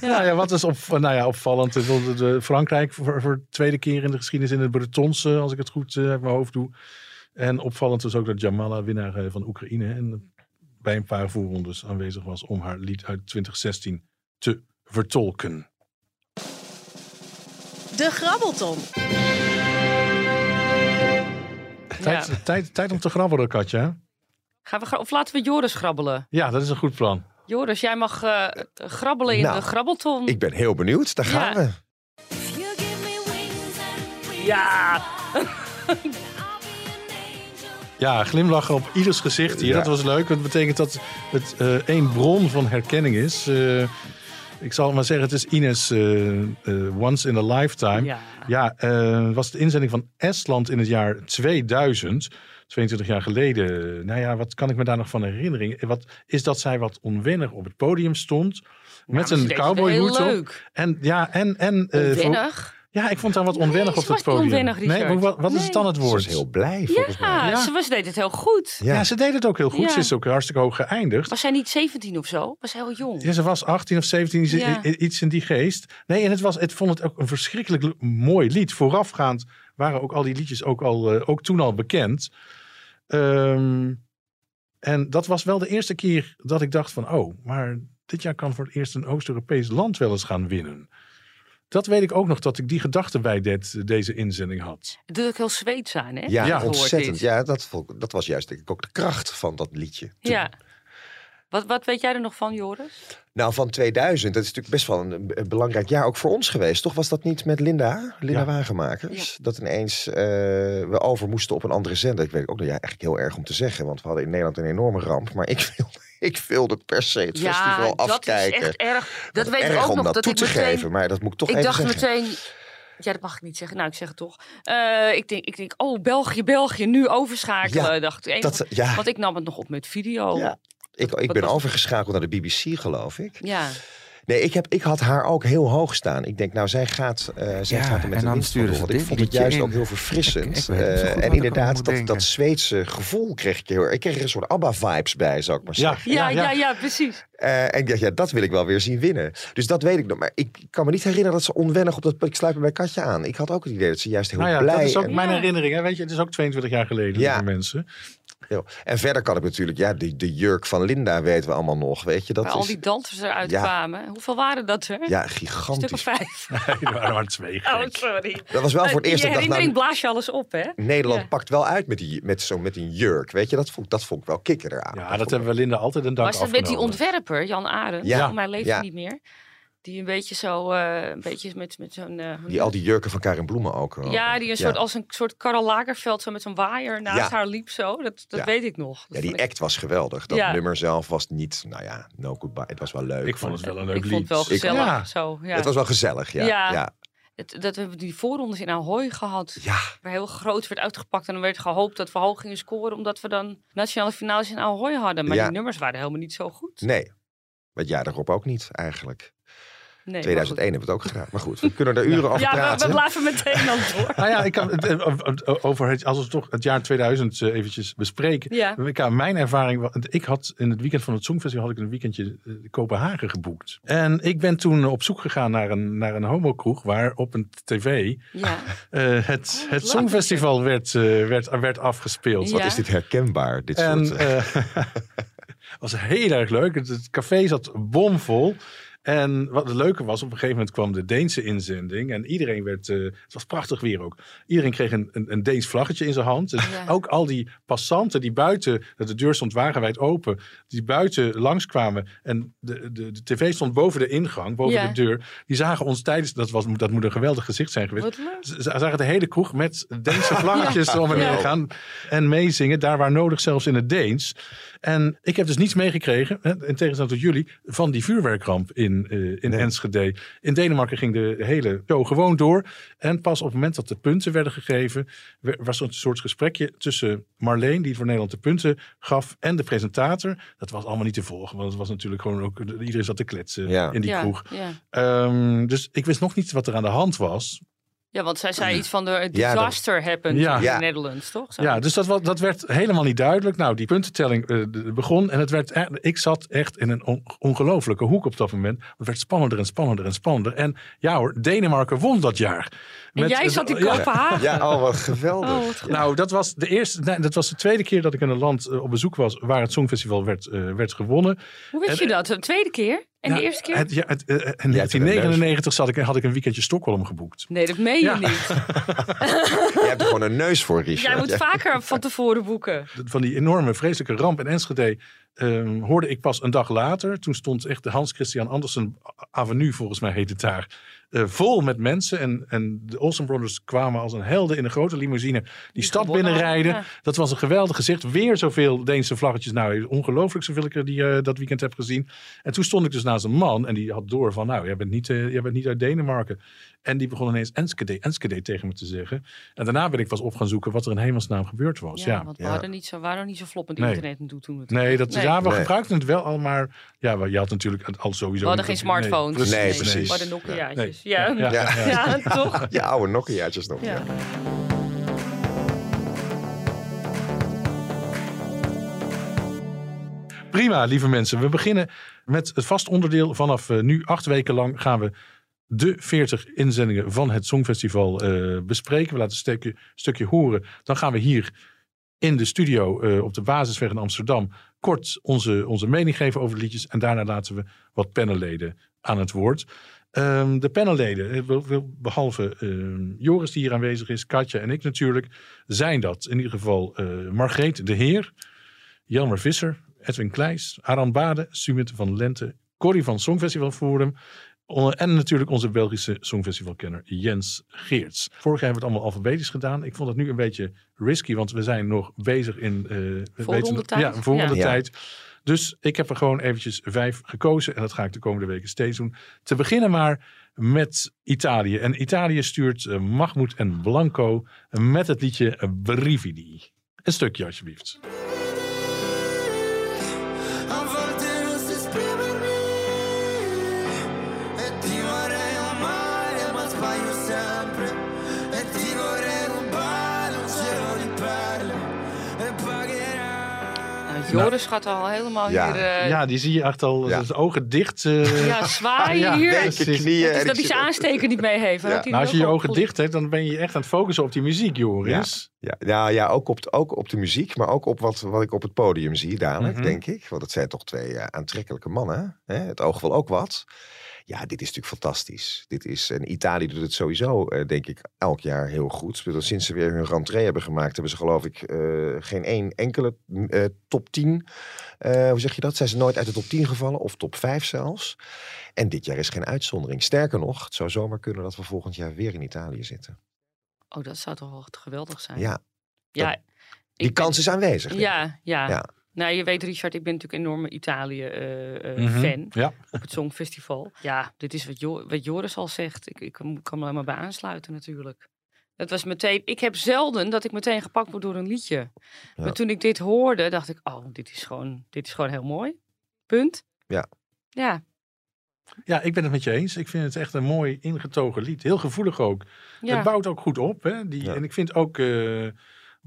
Nou ja, wat is op, nou ja, opvallend? De Frankrijk voor, voor de tweede keer in de geschiedenis in het Bretons, eh, als ik het goed eh, uit mijn hoofd doe. En opvallend was ook dat Jamala, winnaar eh, van Oekraïne, en bij een paar voorrondes aanwezig was om haar lied uit 2016 te vertolken. De Grabbelton. Tijd, Ja. tijd, tijd om te grabbelen, Katja. Gaan we, of laten we Joris grabbelen? Ja, dat is een goed plan. Joris, jij mag eh, grabbelen in Nou, de grabbelton. Ik ben heel benieuwd. Daar gaan Ja. we. Ja, Ja, glimlachen op ieders gezicht hier. Ja. Dat was leuk. Dat betekent dat het eh één bron van herkenning is. Eh, ik zal maar zeggen, het is Ines eh, eh, Once in a Lifetime. ja. Ja, eh, was de inzending van Estland in het jaar 2000. 22 jaar geleden. Nou ja, wat kan ik me daar nog van herinneren? Wat, is dat zij wat onwennig op het podium stond. Met Ja, een cowboyhoed op. En ja, en... en Onwennig. Ja, ik vond haar wat onwennig ze op het podium. onwennig, nee, wat, wat is Nee. dan het Ze woord? was heel blij volgens mij. Ja, Ja. Ze, was, ze deed het heel goed. Ja. Ja. ze deed het ook heel goed. Ja. Ze is ook hartstikke hoog geëindigd. Was zij niet 17 of zo? Was zij heel jong? Ja, ze was 18 of 17, iets- Ja. in die geest. Nee, en het, was, het vond het ook een verschrikkelijk mooi lied. Voorafgaand waren ook al die liedjes ook, al, eh, ook toen al bekend. Ehm, en dat was wel de eerste keer dat ik dacht van... oh, maar dit jaar kan voor het eerst een Oost-Europees land wel eens gaan winnen. Dat weet ik ook nog, dat ik die gedachte bij dit, deze inzending had. Het doet ook heel Zweeds aan, hè? Ja, ontzettend. Ja, dat, vond- dat was juist denk ik ook de kracht van dat liedje. Toen- Ja. Wat, wat weet jij er nog van, Joris? Nou, van 2000, dat is natuurlijk best wel een, een belangrijk jaar ook voor ons geweest. Toch was dat niet met Linda, Linda Ja. Wagenmakers? Dat ineens eh, we over moesten op een andere zender. Ik weet ook nog, ja, eigenlijk heel erg om te zeggen. Want we hadden in Nederland een enorme ramp. Maar ik wilde, ik wilde per se het festival dat afkijken. is echt erg. Dat weet ik ook om nog. dat, Dat toe ik te meteen, geven. Maar dat moet ik toch ik even dacht zeggen. meteen... Ja, dat mag ik niet zeggen. Nou, ik zeg het toch. Eh, ik, denk, ik denk, oh, België, België, nu overschakelen. Ja, dacht ik. Dat, ja, Want ik nam het nog op met video. Ja. ik, ik ben overgeschakeld naar de BBC, geloof ik. Ja. Nee, ik, heb, ik had haar ook heel hoog staan. Ik denk, nou, zij gaat, eh, zij Ja, gaat er met de winst Want ik vond het juist in. ook heel verfrissend. Ik- ik Eh, en inderdaad, dat, dat Zweedse gevoel kreeg ik heel erg. Ik kreeg er een soort ABBA-vibes bij, zou ik maar Ja, zeggen. Ja, ja, ja, precies. Eh, en ik dacht, ja, dat wil ik wel weer zien winnen. Dus dat weet ik nog. Maar ik kan me niet herinneren dat ze onwennig op dat... Ik sluit me bij Katja aan. Ik had ook het idee dat ze juist heel Nou ja, blij... dat is ook en- mijn herinnering. Hè? Weet je, het is ook 22 jaar geleden, Ja. lieve mensen. Heel. En verder kan ik natuurlijk, ja, de, de jurk van Linda weten we allemaal nog, weet je. Dat Waar al is, die dansers eruit Ja. kwamen. Hoeveel waren dat er? ja, Een stuk of gigantisch. vijf. Nee, er waren maar twee. Oh, gek. sorry. Dat was wel voor het eerst je dat ik dacht, herinnering nou, blaas je alles op, hè? Nederland Ja. pakt wel uit met, die, met, zo, met een jurk, weet je. Dat vond, dat vond ik wel kikker eraan. Ja, dat hebben we Linda altijd een dank Was dat met die ontwerper, Jan Arend? Ja. Van mij leeft Ja. hij niet meer. Die een beetje zo, eh, een beetje met, met zo'n... eh, Die, al die jurken van Karin Bloemen ook. eh, Ja, die een soort, ja. als een soort Karel Lagerveld zo met zo'n waaier naast Ja. haar liep zo. Dat, dat Ja. weet ik nog. Dat Ja, die ik- act was geweldig. Dat Ja. nummer zelf was niet, nou ja, no goodbye. Het was wel leuk. Ik vond het wel een leuk Ik lied. vond het wel Ik- gezellig. Ja. Zo, ja. Het was wel gezellig, ja. Ja. ja. Het- dat we hebben die voorrondes in Ahoy gehad. Ja, Waar heel groot werd uitgepakt. En dan werd gehoopt dat we hoog gingen scoren. Omdat we dan nationale finales in Ahoy hadden. Maar Ja. die nummers waren helemaal niet zo goed. nee. Het jaar daarop ook niet, eigenlijk. Nee, 2001 hebben we het ook gedaan. Maar goed, we kunnen er uren over Ja, we, praten. we blijven meteen dan door. Nou ja, ik kan het, eh, eh, over het, als we toch het jaar 2000 eh, eventjes bespreken. Ja. Ik mijn ervaring, ik had in het weekend van het Songfestival had ik een weekendje Kopenhagen geboekt. En ik ben toen op zoek gegaan naar een, naar een homokroeg waar op een tv Ja. eh, het, Oh, het. Songfestival werd, werd, werd afgespeeld. Ja. Wat is dit herkenbaar, dit En soort... eh was heel erg leuk. Het, het café zat bomvol. En wat het leuke was, op een gegeven moment kwam de Deense inzending. En iedereen werd, eh, het was prachtig weer ook. Iedereen kreeg een, een, een Deens vlaggetje in zijn hand. Dus Ja. ook al die passanten die buiten, de deur stond wagenwijd open. Die buiten langskwamen. En de, de, de tv stond boven de ingang, boven Ja. de deur. Die zagen ons tijdens, dat, was, dat moet een geweldig gezicht zijn geweest. Ze zagen de hele kroeg met Deense vlaggetjes om en Ja. weer gaan. En meezingen, daar waar nodig zelfs in het Deens. En ik heb dus niets meegekregen, hè, in tegenstelling tot jullie, van die vuurwerkramp in, eh, in Nee. Enschede. In Denemarken ging de hele show gewoon door. En pas op het moment dat de punten werden gegeven, was er een soort gesprekje tussen Marleen, die voor Nederland de punten gaf, en de presentator. Dat was allemaal niet te volgen, want het was natuurlijk gewoon ook, iedereen zat te kletsen Ja. in die ja, kroeg. Ja. Ehm, dus ik wist nog niet wat er aan de hand was. Ja, want zij zei iets van de Ja, dat- disaster happened Ja. in Ja. the Netherlands, toch? Zo. Ja, dus dat, dat werd helemaal niet duidelijk. Nou, die puntentelling eh, de- begon en het werd, e- ik zat echt in een on- ongelofelijke hoek op dat moment. Het werd spannender en spannender en spannender. En ja hoor, Denemarken won dat jaar. En jij zat in ja, Kopenhagen. Ja, oh, wat geweldig. Oh, wat goed. Nou, dat was de eerste, nee, dat was de tweede keer dat ik in een land eh, op bezoek was waar het Songfestival werd, eh, werd gewonnen. Hoe wist En- je dat? De tweede keer? En Ja, de eerste keer? Het, ja, het, eh, in er een 1999 zat ik, had ik een weekendje Stockholm geboekt. Nee, dat meen je Ja. niet. Je hebt er gewoon een neus voor, Richard. Jij moet vaker van tevoren boeken. van die enorme vreselijke ramp in Enschede ehm, hoorde ik pas een dag later. Toen stond echt de Hans Christian Andersen Avenue, volgens mij heet het daar, eh, vol met mensen. En, en de Olsen Brothers kwamen als een helden in een grote limousine die, stad binnenrijden. Dat was een geweldig gezicht. Weer zoveel Deense vlaggetjes. Nou, ongelooflijk zoveel ik er die, eh, dat weekend heb gezien. En toen stond ik dus naast een man en die had door van, nou, jij bent niet, eh, jij bent niet uit Denemarken. En die begon ineens Enschede, Enschede tegen me te zeggen. En daarna ben ik pas op gaan zoeken wat er in hemelsnaam gebeurd was. Ja, Ja, want we ja. hadden niet zo, waren niet zo flop met Nee. internet en toen het. Nee, dat, Nee. ja, we Nee. gebruikten het wel al, maar ja, we- je had natuurlijk al sowieso... We hadden geen smartphones. Nee, precies. We hadden Nokia's. Ja. Ja, Ja. ja, ja. toch? Ja, oude Nokia's nog. Ja. Ja. Prima, lieve mensen. We beginnen met het vast onderdeel. Vanaf eh, nu acht weken lang gaan we de 40 inzendingen van het Songfestival eh, bespreken. We laten een stukje, stukje horen. Dan gaan we hier in de studio eh, op de Basisweg in Amsterdam kort onze, onze mening geven over de liedjes. En daarna laten we wat panelleden aan het woord. Ehm, de panelleden, eh, behalve ehm, Joris die hier aanwezig is, Katja en ik natuurlijk, zijn dat in ieder geval eh Margreet de Heer, Jelmer Visser, Edwin Kleijs, Aran Bade, Sumit van Lente, Corrie van Songfestival Forum en natuurlijk onze Belgische Songfestivalkenner Jens Geerts. Vorig jaar hebben we het allemaal alfabetisch gedaan. Ik vond het nu een beetje risky, want we zijn nog bezig in... eh we Voorrondetijd? Ja, voorronde Ja. tijd. Dus ik heb er gewoon eventjes vijf gekozen. En dat ga ik de komende weken steeds doen. Te beginnen maar met Italië. En Italië stuurt eh, Mahmoud en Blanco met het liedje Brividi. Een stukje alsjeblieft. Joris gaat al helemaal Ja. hier... eh, ja, die zie je echt al, Ja. zijn ogen dicht. eh. ja, zwaaien Ja, hier. knieën. dat hij zijn aansteker niet mee heeft. Nou, als je je ogen goed- dicht hebt, dan ben je echt aan het focussen op die muziek, Joris. Ja, ja, ja ook, op, de- ook op de muziek, maar ook op wat, wat ik op het podium zie dadelijk, Mhm. denk ik. Want het zijn toch twee eh, aantrekkelijke mannen. Hè? Het oog wil ook wat. Ja, dit is natuurlijk fantastisch. Dit is, en Italië doet het sowieso, eh, denk ik, elk jaar heel goed. Sinds ze weer hun rentree hebben gemaakt, hebben ze geloof ik eh, geen één enkele eh, top 10. eh, hoe zeg je dat? Zijn ze nooit uit de top 10 gevallen, of top 5 zelfs. En dit jaar is geen uitzondering. Sterker nog, het zou zomaar kunnen dat we volgend jaar weer in Italië zitten. Oh, dat zou toch wel geweldig zijn. Ja, ja die ben- kans is aanwezig. Ja, ja. Ja. Nou, je weet, Richard, ik ben natuurlijk een enorme Italië-fan Mhm. Ja. op het Songfestival. Ja, dit is wat, jo wat Joris al zegt. Ik, ik kan me alleen maar bij aansluiten natuurlijk. Het was meteen, ik heb zelden dat ik meteen gepakt word door een liedje. Ja. Maar toen ik dit hoorde, dacht ik, oh, dit is gewoon, dit is gewoon heel mooi. Punt. Ja. Ja, ja, ik ben het met je eens. Ik vind het echt een mooi ingetogen lied. Heel gevoelig ook. ja. Het bouwt ook goed op. Hè? Die, Ja. En ik vind ook eh,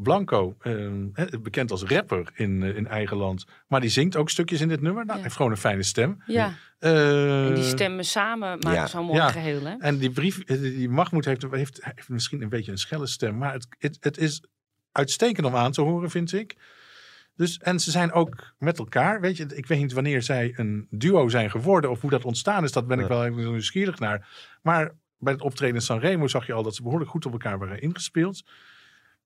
Blanco, eh, hè, bekend als rapper in, eh, in eigen land. Maar die zingt ook stukjes in dit nummer. Nou, Ja. heeft gewoon een fijne stem. ja. Eh, En die stemmen samen maken ja. zo'n mooi Ja. geheel, hè? En die brief, eh, die Mahmoud heeft, heeft, heeft misschien een beetje een schelle stem. Maar het, het, het is uitstekend om aan te horen, vind ik. Dus, en ze zijn ook met elkaar. Weet je, ik weet niet wanneer zij een duo zijn geworden. Of hoe dat ontstaan is. Dat ben ik Ja. wel even nieuwsgierig naar. Maar bij het optreden in Sanremo zag je al dat ze behoorlijk goed op elkaar waren ingespeeld.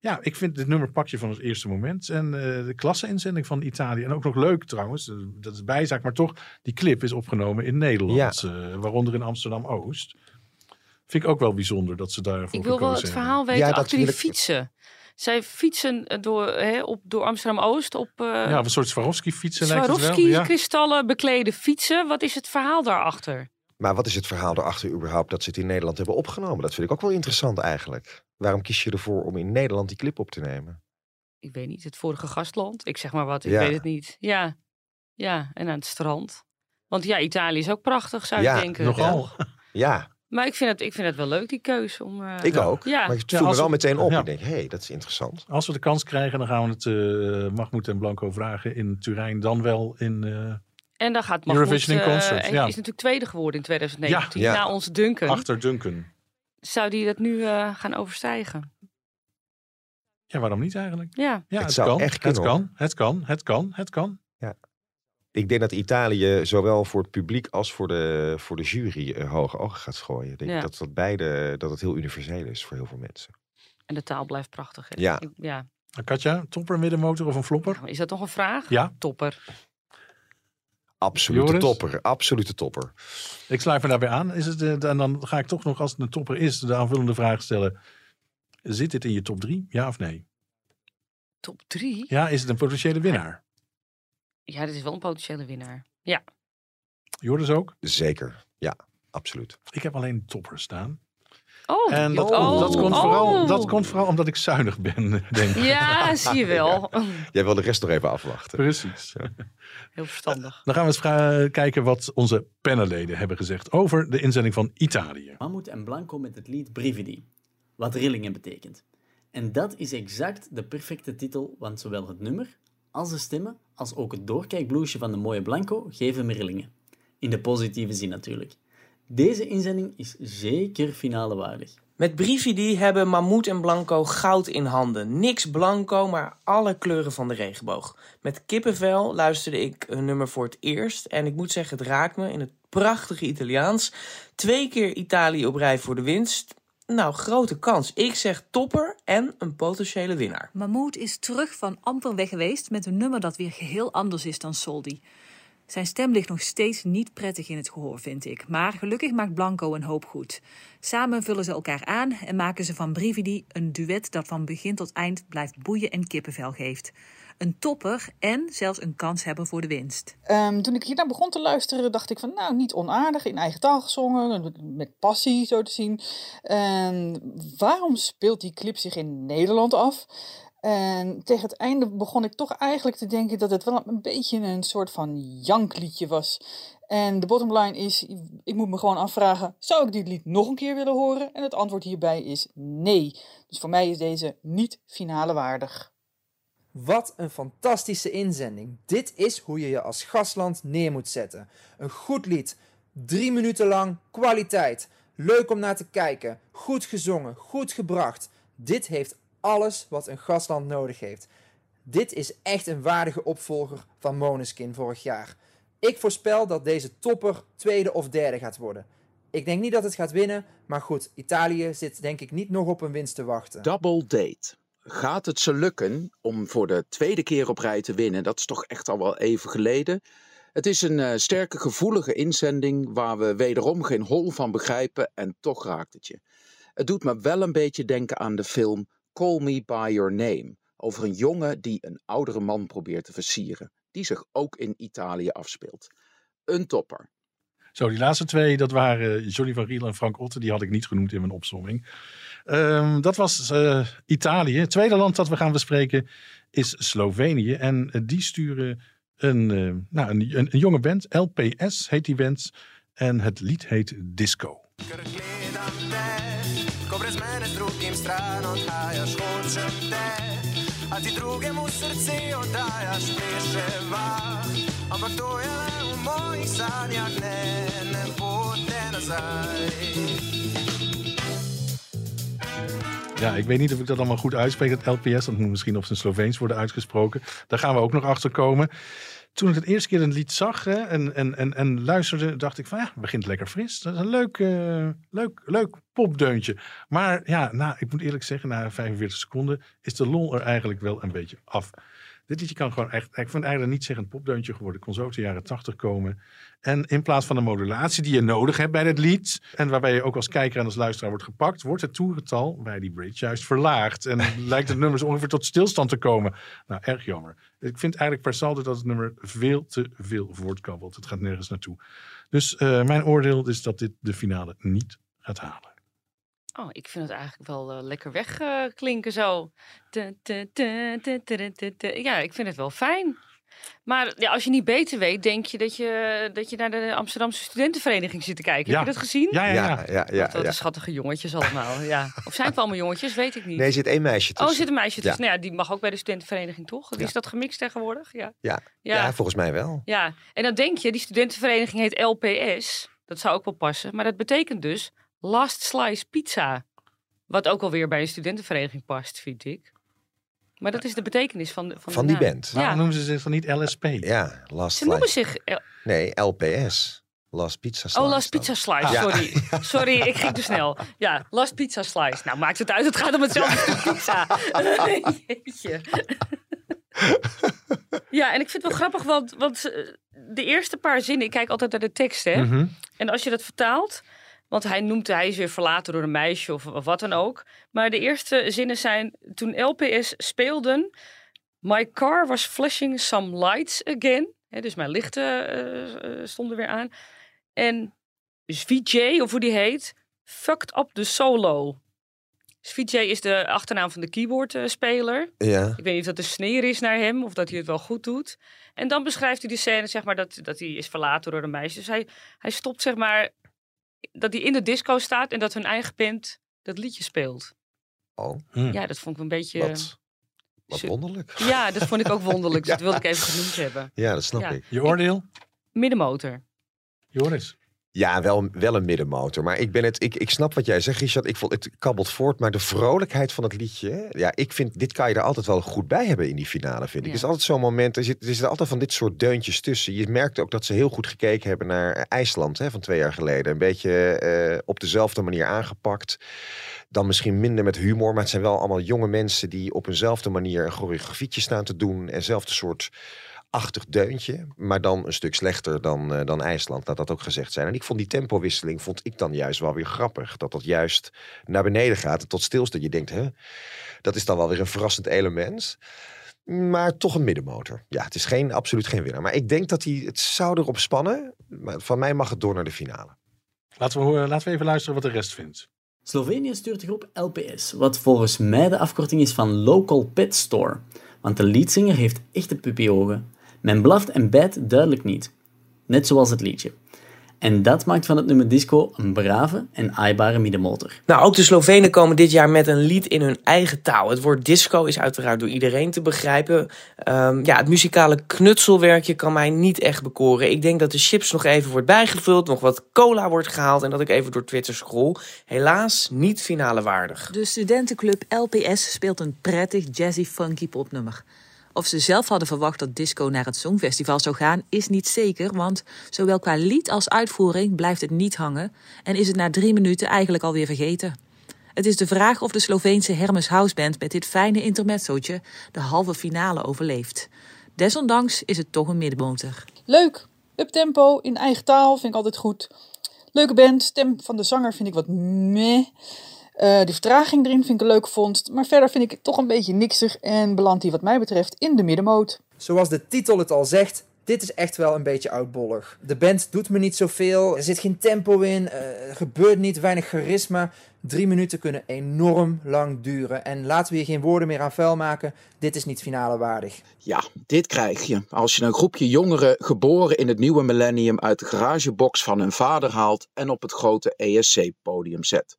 Ja, ik vind dit nummer pak je van het eerste moment. En eh, de klasse-inzending van Italië. En ook nog leuk trouwens. Dat is bijzaak. Maar toch, die clip is opgenomen in Nederland. eh, waaronder in Amsterdam-Oost. Vind ik ook wel bijzonder dat ze daarvoor Ik wil wel het verhaal weten Ja, dat achter die fietsen. Zij fietsen eh, door, hè, op, door Amsterdam-Oost op eh Ja, een soort Swarovski-fietsen lijkt het wel. Ja. Swarovski-kristallen beklede fietsen. Wat is het verhaal daarachter? Maar wat is het verhaal erachter überhaupt dat ze het in Nederland hebben opgenomen? Dat vind ik ook wel interessant eigenlijk. Waarom kies je ervoor om in Nederland die clip op te nemen? Ik weet niet, het vorige gastland. Ik zeg maar wat, ik Ja. weet het niet. Ja, ja, en aan het strand. Want ja, Italië is ook prachtig, zou Ja, je denken. Nogal. Ja, Maar ik vind, het, ik vind het wel leuk, die keuze. Om, eh, ik ook. Ja. Maar ik Ja, viel me wel we- meteen op. ja. Ik denk, hé, hey, dat is interessant. Als we de kans krijgen, dan gaan we het uh, Mahmoud en Blanco vragen in Turijn. Dan wel in... eh, En dan gaat Mahmoud, Eurovision in eh, Concert, en ja. is natuurlijk tweede geworden in 2019. Ja. Na ons Duncan. achter Duncan. Zou die dat nu eh, gaan overstijgen? Ja, waarom niet eigenlijk? Ja. Ja, Het het, zou kan, echt het kan, het kan, het kan, het kan. Ik denk dat Italië zowel voor het publiek als voor de, voor de jury eh, hoge ogen gaat gooien. Ik denk Ja. dat dat beide dat het heel universeel is voor heel veel mensen. En de taal blijft prachtig. Hè? Ja. Ik- ja. Katja, topper, middenmotor of een flopper? Is dat nog een vraag? Ja, Topper. Absolute Joris? topper, absolute topper. ik sluit me daarbij aan. Is het, eh, en dan ga ik toch nog, als het een topper is, de aanvullende vraag stellen. Zit dit in je top 3? Ja of nee? Top drie? Ja, is het een potentiële winnaar? Ja, dit is wel een potentiële winnaar. Ja. Joris ook? Zeker, ja, absoluut. Ik heb alleen topper staan. Oh, En dat, oh, dat, komt vooral, oh. dat komt vooral omdat ik zuinig ben, denk ik. Ja, zie je wel. Jij wil de rest nog even afwachten. Precies. Heel verstandig. Dan gaan we eens kijken wat onze panelleden hebben gezegd over de inzending van Italië. Mahmoud en Blanco met het lied Brividi, wat rillingen betekent. En dat is exact de perfecte titel, want zowel het nummer als de stemmen, als ook het doorkijkbloesje van de mooie Blanco geven me rillingen. In de positieve zin natuurlijk. Deze inzending is zeker finale waardig. Met Brividi hebben Mammoet en Blanco goud in handen. Niks blanco, maar alle kleuren van de regenboog. Met kippenvel luisterde ik hun nummer voor het eerst. En ik moet zeggen, het raakt me in het prachtige Italiaans. Twee keer Italië op rij voor de winst. Nou, grote kans. Ik zeg topper en een potentiële winnaar. Mahmoud is terug van amper weg geweest met een nummer dat weer geheel anders is dan Soldi. Zijn stem ligt nog steeds niet prettig in het gehoor, vind ik. Maar gelukkig maakt Blanco een hoop goed. Samen vullen ze elkaar aan en maken ze van Brividi een duet dat van begin tot eind blijft boeien en kippenvel geeft. Een topper en zelfs een kans hebben voor de winst. Ehm, toen ik hiernaar begon te luisteren, dacht ik van nou, niet onaardig, in eigen taal gezongen, met- passie zo te zien. En waarom speelt die clip zich in Nederland af? En tegen het einde begon ik toch eigenlijk te denken dat het wel een beetje een soort van jankliedje was. En de bottom line is, ik moet me gewoon afvragen, zou ik dit lied nog een keer willen horen? En het antwoord hierbij is nee. Dus voor mij is deze niet finale waardig. Wat een fantastische inzending. Dit is hoe je je als gastland neer moet zetten. Een goed lied. Drie minuten lang kwaliteit. Leuk om naar te kijken. Goed gezongen. Goed gebracht. Dit heeft alles wat een gastland nodig heeft. Dit is echt een waardige opvolger van Moneskin vorig jaar. Ik voorspel dat deze topper tweede of derde gaat worden. Ik denk niet dat het gaat winnen, maar goed, Italië zit denk ik niet nog op een winst te wachten. Double date. Gaat het ze lukken om voor de tweede keer op rij te winnen? Dat is toch echt al wel even geleden. Het is een uh, sterke, gevoelige inzending waar we wederom geen hol van begrijpen en toch raakt het je. Het doet me wel een beetje denken aan de film Call Me By Your Name. Over een jongen die een oudere man probeert te versieren. Die zich ook in Italië afspeelt. Een topper. Zo, die laatste twee, dat waren Johnny van Riel en Frank Otte. Die had ik niet genoemd in mijn opzomming. Um, dat was uh, Italië. Het tweede land dat we gaan bespreken is Slovenië. En uh, die sturen een, uh, nou, een, een, een, jonge band. LPS heet die band. En het lied heet Disco. A ti drugemu srce oddajaš pleševa. Ampak to je le v mojih sanjah, ne, ne pote nazaj. Ja, ik weet niet of ik dat allemaal goed uitspreek, het LPS. Dat moet misschien op zijn Sloveens worden uitgesproken. Daar gaan we ook nog achter komen toen ik het eerste keer een lied zag hè, en, en, en, en luisterde, dacht ik van ja, het begint lekker fris. Dat is een leuk, uh, leuk, leuk popdeuntje. Maar ja, nou, ik moet eerlijk zeggen, na 45 seconden is de lol er eigenlijk wel een beetje af. Dit liedje kan gewoon echt, ik vind eigenlijk niet zeggen een popdeuntje geworden. kon zo uit de jaren 80 komen. En in plaats van de modulatie die je nodig hebt bij het lied, en waarbij je ook als kijker en als luisteraar wordt gepakt, wordt het toerental bij die bridge juist verlaagd. En lijkt het nummer ongeveer tot stilstand te komen. Nou, erg jammer. Ik vind eigenlijk per saldo dat het nummer veel te veel voortkabbelt. Het gaat nergens naartoe. Dus uh, mijn oordeel is dat dit de finale niet gaat halen. Oh, ik vind het eigenlijk wel uh, lekker wegklinken zo. Ja, ik vind het wel fijn. Maar ja, als je niet beter weet, denk je dat je, dat je naar de Amsterdamse studentenvereniging zit te kijken. Ja. Heb je dat gezien? Ja, ja, ja. ja, ja, Wat ja. schattige jongetjes allemaal. Ja. Of zijn het allemaal jongetjes? Weet ik niet. Nee, er zit één meisje tussen. Oh, er zit een meisje tussen. Ja. Nou ja, die mag ook bij de studentenvereniging, toch? Ja. Is dat gemixt tegenwoordig? Ja. Ja. Ja. Ja. volgens mij wel. ja. En dan denk je, die studentenvereniging heet LPS. Dat zou ook wel passen. Maar dat betekent dus Last Slice Pizza. Wat ook alweer bij een studentenvereniging past, vind ik. Maar dat is de betekenis van, de, van, die naam. band. Waarom Ja. noemen ze zich dan niet LSP? Ja, Last Ze noemen zich... Nee, LPS. Last Pizza Slice. Oh, Last. Pizza Slice, sorry. Sorry, ik ging te snel. Ja, Last Pizza Slice. Nou, maakt het uit, het gaat om hetzelfde pizza. Jeetje. Ja, en ik vind het wel grappig, want, want eh, de eerste paar zinnen... Ik kijk altijd naar de tekst, hè. Mhm. En als je dat vertaalt... Want hij noemt, hij is weer verlaten door een meisje of, of wat dan ook. Maar de eerste zinnen zijn... Toen LPS speelden... My car was flashing some lights again. Dus mijn lichten eh, eh, stonden weer aan. En VJ, of hoe die heet, fucked up the solo. VJ is de achternaam van de keyboardspeler. Ja. Ik weet niet of dat een sneer is naar hem of dat hij het wel goed doet. En dan beschrijft hij die scène, zeg maar, dat, dat hij is verlaten door een meisje. Dus hij, hij stopt, zeg maar, dat hij in de disco staat en dat hun eigen band dat liedje speelt. Oh, Hm. Ja, dat vond ik een beetje... wat, wat wonderlijk. Ja, dat vond ik ook wonderlijk. Ja. dat wilde ik even genoemd hebben. Ja, dat snap Ja. ik. Je oordeel? Middenmotor. Joris. Ja, wel, wel een middenmotor. Maar ik, ben het, ik, ik snap wat jij zegt, Richard. Ik vond, het kabbelt voort. Maar de vrolijkheid van het liedje. Ja, ik vind, dit kan je er altijd wel goed bij hebben in die finale, vind ik. Ja. Het is altijd zo'n moment. Er, zit, er zitten altijd van dit soort deuntjes tussen. Je merkte ook dat ze heel goed gekeken hebben naar IJsland hè, van twee jaar geleden. Een beetje eh, op dezelfde manier aangepakt. Dan misschien minder met humor. Maar het zijn wel allemaal jonge mensen die op eenzelfde manier een choreografietje staan te doen. Eenzelfde soort achtig deuntje, maar dan een stuk slechter dan, eh, dan IJsland, laat dat ook gezegd zijn. En ik vond die tempowisseling, vond ik dan juist wel weer grappig. Dat dat juist naar beneden gaat en tot stilstaat. Je denkt, hè, dat is dan wel weer een verrassend element. Maar toch een middenmotor. Ja, het is geen, absoluut geen winnaar. Maar ik denk dat hij, het zou erop spannen. Maar van mij mag het door naar de finale. Laten we, horen- laten we even luisteren wat de rest vindt. Slovenië stuurt de groep LPS, wat volgens mij de afkorting is van Local Pet Store. Want de leadzanger heeft echte puppyogen. Men blaft en bijt duidelijk niet. Net zoals het liedje. En dat maakt van het nummer disco een brave en aaibare middenmotor. Nou, ook de Slovenen komen dit jaar met een lied in hun eigen taal. Het woord disco is uiteraard door iedereen te begrijpen. Ehm, ja, het muzikale knutselwerkje kan mij niet echt bekoren. Ik denk dat de chips nog even wordt bijgevuld, nog wat cola wordt gehaald en dat ik even door Twitter scroll. Helaas niet finale waardig. De studentenclub LPS speelt een prettig jazzy funky popnummer. Of ze zelf hadden verwacht dat disco naar het Songfestival zou gaan, is niet zeker, want zowel qua lied als uitvoering blijft het niet hangen en is het na drie minuten eigenlijk alweer vergeten. Het is de vraag of de Sloveense Hermes Houseband met dit fijne intermezzootje de halve finale overleeft. Desondanks is het toch een middenmotor. Leuk. Uptempo in eigen taal vind ik altijd goed. Leuke band. Stem van de zanger vind ik wat meh. Uh, die vertraging erin vind ik een leuke vondst. Maar verder vind ik het toch een beetje niksig en belandt die wat mij betreft in de middenmoot. Zoals de titel het al zegt, dit is echt wel een beetje oudbollig. De band doet me niet zoveel, er zit geen tempo in, uh, er gebeurt niet, weinig charisma. Drie minuten kunnen enorm lang duren. En laten we hier geen woorden meer aan vuil maken. Dit is niet finale waardig. Ja, dit krijg je als je een groepje jongeren geboren in het nieuwe millennium uit de garagebox van hun vader haalt en op het grote ESC-podium zet.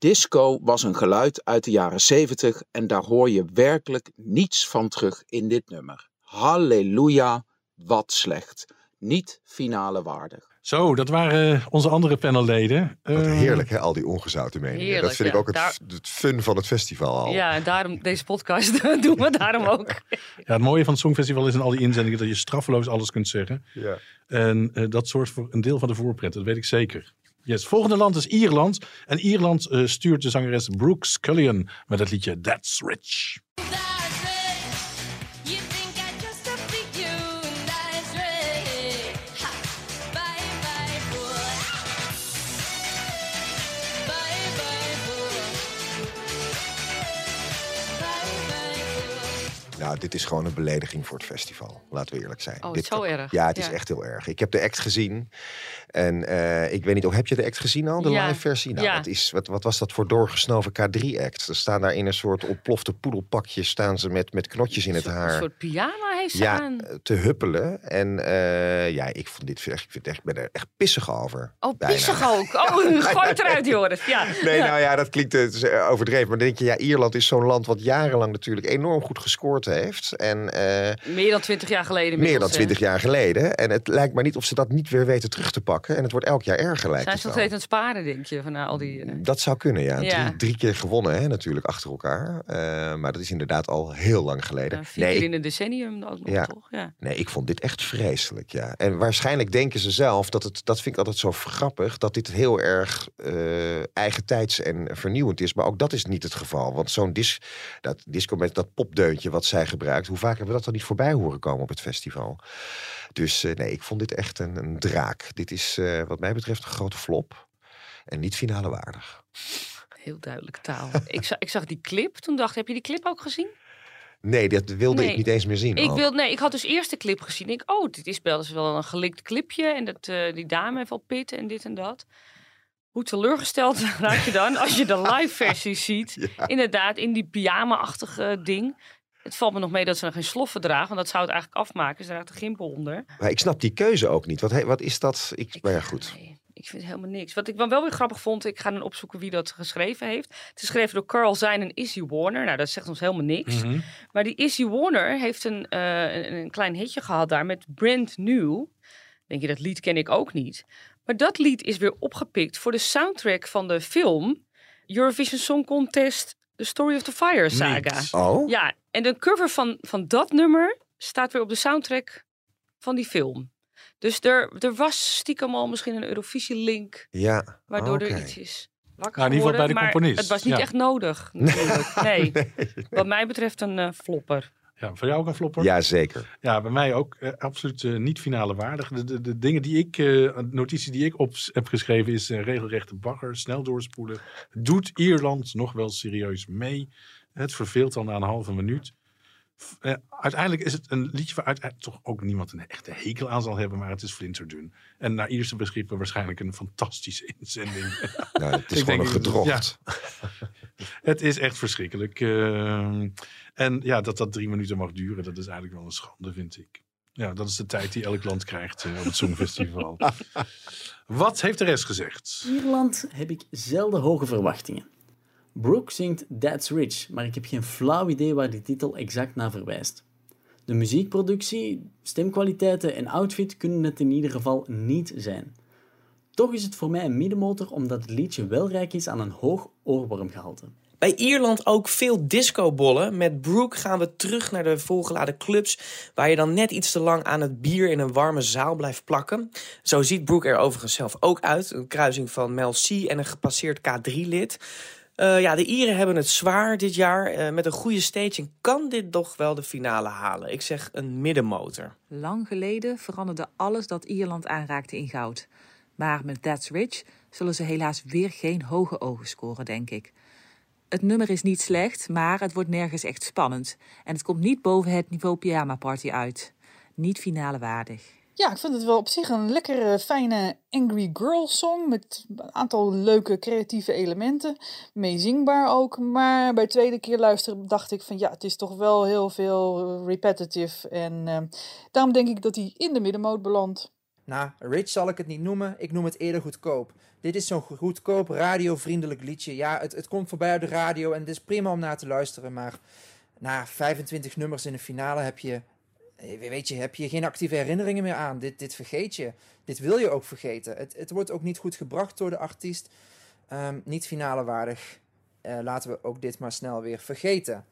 Disco was een geluid uit de jaren 70 en daar hoor je werkelijk niets van terug in dit nummer. Halleluja, wat slecht. Niet finale waardig. Zo, dat waren onze andere panelleden. Wat Uh, heerlijk, hè, al die ongezouten meningen. Heerlijk, dat vind ik ook het, Daar- het fun van het festival al. Ja, en daarom deze podcast doen we daarom ook. Ja, het mooie van het Songfestival is in al die inzendingen dat je straffeloos alles kunt zeggen. Ja. En eh, dat zorgt voor een deel van de voorpret, dat weet ik zeker. Yes, volgende land is Ierland. En Ierland eh, stuurt de zangeres Brooke Scullion met het liedje That's Rich. Nou, dit is gewoon een belediging voor het festival. Laten we eerlijk zijn. Oh, dit zo erg. Ja, het is Ja. echt heel erg. Ik heb de act gezien. En eh, ik weet niet, of heb je de act gezien al? De Ja. live versie? Nou, Ja. wat, is, wat, wat was dat voor doorgesnoven K3-act? Ze staan daar in een soort ontplofte poedelpakjes. Staan ze met, met knotjes in het Een haar. soort pyjama heeft ze Ja, aan. te huppelen. En eh, ja, ik vond dit echt, ik, vind echt, ik ben er echt pissig over. Oh, bijna. pissig ook. Oh, gooi het eruit, Joris. Ja. Nee, Ja. nou ja, dat klinkt eh, eh, overdreven. Maar dan denk je, ja, Ierland is zo'n land wat jarenlang natuurlijk enorm goed gescoord heeft. En Meer dan twintig jaar geleden. meer dan twintig jaar geleden. En het lijkt maar niet of ze dat niet weer weten terug te pakken. En het wordt elk jaar erger, lijkt Zijn ze nog steeds aan het sparen, denk je? Van nou, al die, eh, Dat zou kunnen, ja. Ja. Drie, drie keer gewonnen, hè, natuurlijk, achter elkaar. Eh, maar dat is inderdaad al heel lang geleden. vier nee, keer in een decennium ook nog, Ja. toch? Ja. Nee, ik vond dit echt vreselijk, ja. En waarschijnlijk denken ze zelf, dat, het, dat vind ik altijd zo grappig... dat dit heel erg eh eigentijds en vernieuwend is. Maar ook dat is niet het geval. Want zo'n dis, dat disco met dat popdeuntje wat zij gebruikt... hoe vaak hebben we dat dan niet voorbij horen komen op het festival? Dus eh, nee, ik vond dit echt een, een draak. Dit is eh, wat mij betreft een grote flop. En niet finale waardig. Heel duidelijke taal. ik, zag, ik zag die clip. Toen dacht ik, heb je die clip ook gezien? Nee, dat wilde Nee. ik niet eens meer zien. Ik, ook. wil, nee, ik had dus eerst de clip gezien. Ik, oh, dit is wel, dat is wel een gelikt clipje. En dat, eh, die dame heeft al pitten en dit en dat. Hoe teleurgesteld raak je dan als je de live versie ziet? Inderdaad, in die pyjama-achtige ding. Het valt me nog mee dat ze er geen sloffen dragen, want dat zou het eigenlijk afmaken. Ze draagt de gimpel onder. Maar ik snap die keuze ook niet. Wat, wat is dat? Ik, maar ja, goed. Ik vind helemaal niks. Wat ik wel wel weer grappig vond, ik ga dan opzoeken wie dat geschreven heeft. Het is geschreven door Carl Zijn en Izzy Warner. Nou, dat zegt ons helemaal niks. Mhm. Maar die Izzy Warner heeft een, eh, een, een klein hitje gehad daar met Brand New. Denk je, dat lied ken ik ook niet. Maar dat lied is weer opgepikt voor de soundtrack van de film Eurovision Song Contest The Story of the Fire saga. Niet. Oh? Ja, en de cover van, van dat nummer staat weer op de soundtrack van die film. Dus er, er was stiekem al misschien een Eurovisie-link, Ja. waardoor er iets is wakker Nou, in ieder geval bij de componist, Het was niet ja. echt nodig, natuurlijk. Nee. Wat mij betreft een eh, flopper. Ja, voor jou ook een flopper? Ja, zeker. Ja, bij mij ook eh, absoluut eh, niet finale waardig. De, de, de dingen die ik, eh notities die ik op heb geschreven is regelrechte bagger, snel doorspoelen. Doet Ierland nog wel serieus mee? Het verveelt al na een halve minuut. Uiteindelijk is het een liedje waar uiteindelijk toch ook niemand een echte hekel aan zal hebben, maar het is flinterdun. En naar Ierse begrippen waarschijnlijk een fantastische inzending. Nou, het is Ik gewoon een gedrocht. ja. het is echt verschrikkelijk. En ja, dat dat drie minuten mag duren, dat is eigenlijk wel een schande, vind ik. Ja, dat is de tijd die elk land krijgt eh, op het Songfestival. Wat heeft de rest gezegd? Ierland heb ik zelden hoge verwachtingen. Brooke zingt That's Rich, maar ik heb geen flauw idee waar die titel exact naar verwijst. De muziekproductie, stemkwaliteiten en outfit kunnen het in ieder geval niet zijn. Toch is het voor mij een middenmotor omdat het liedje wel rijk is aan een hoog oorwormgehalte. Bij Ierland ook veel discobollen. Met Brooke gaan we terug naar de volgeladen clubs... waar je dan net iets te lang aan het bier in een warme zaal blijft plakken. Zo ziet Brooke er overigens zelf ook uit. Een kruising van Mel C en een gepasseerd K3-lid. Uh, ja, de Ieren hebben het zwaar dit jaar. Uh, met een goede staging kan dit toch wel de finale halen. Ik zeg een middenmotor. Lang geleden veranderde alles dat Ierland aanraakte in goud. Maar met That's Rich zullen ze helaas weer geen hoge ogen scoren, denk ik. Het nummer is niet slecht, maar het wordt nergens echt spannend. En het komt niet boven het niveau Pyjama Party uit. Niet finale waardig. Ja, ik vind het wel op zich een lekkere, fijne Angry Girl song. Met een aantal leuke, creatieve elementen. Meezingbaar ook. Maar bij tweede keer luisteren dacht ik van ja, het is toch wel heel veel repetitive. En uh, daarom denk ik dat hij in de middenmoot belandt. Nou, rich zal ik het niet noemen. Ik noem het eerder goedkoop. Dit is zo'n goedkoop, radiovriendelijk liedje. Ja, het, het komt voorbij op de radio en het is prima om naar te luisteren. Maar na 25 nummers in de finale heb je, weet je, heb je geen actieve herinneringen meer aan. Dit, dit vergeet je. Dit wil je ook vergeten. Het, het wordt ook niet goed gebracht door de artiest. Um, niet finale waardig. Uh, laten we ook dit maar snel weer vergeten.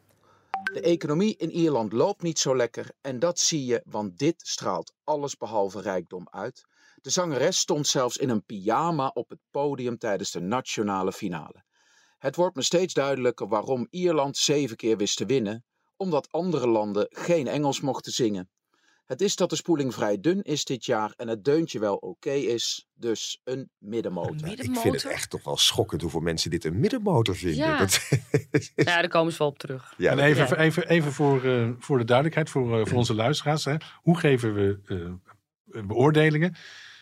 De economie in Ierland loopt niet zo lekker en dat zie je, want dit straalt alles behalve rijkdom uit. De zangeres stond zelfs in een pyjama op het podium tijdens de nationale finale. Het wordt me steeds duidelijker waarom Ierland zeven keer wist te winnen, omdat andere landen geen Engels mochten zingen. Het is dat de spoeling vrij dun is dit jaar en het deuntje wel oké is, dus een middenmotor. Een middenmotor. Ik vind het echt toch wel schokkend hoeveel mensen dit een middenmotor vinden. Ja, dat, ja daar komen ze wel op terug. Ja, en even, ja. even, even voor, uh, voor de duidelijkheid, voor, uh, voor onze luisteraars. Hè. Hoe geven we uh, beoordelingen?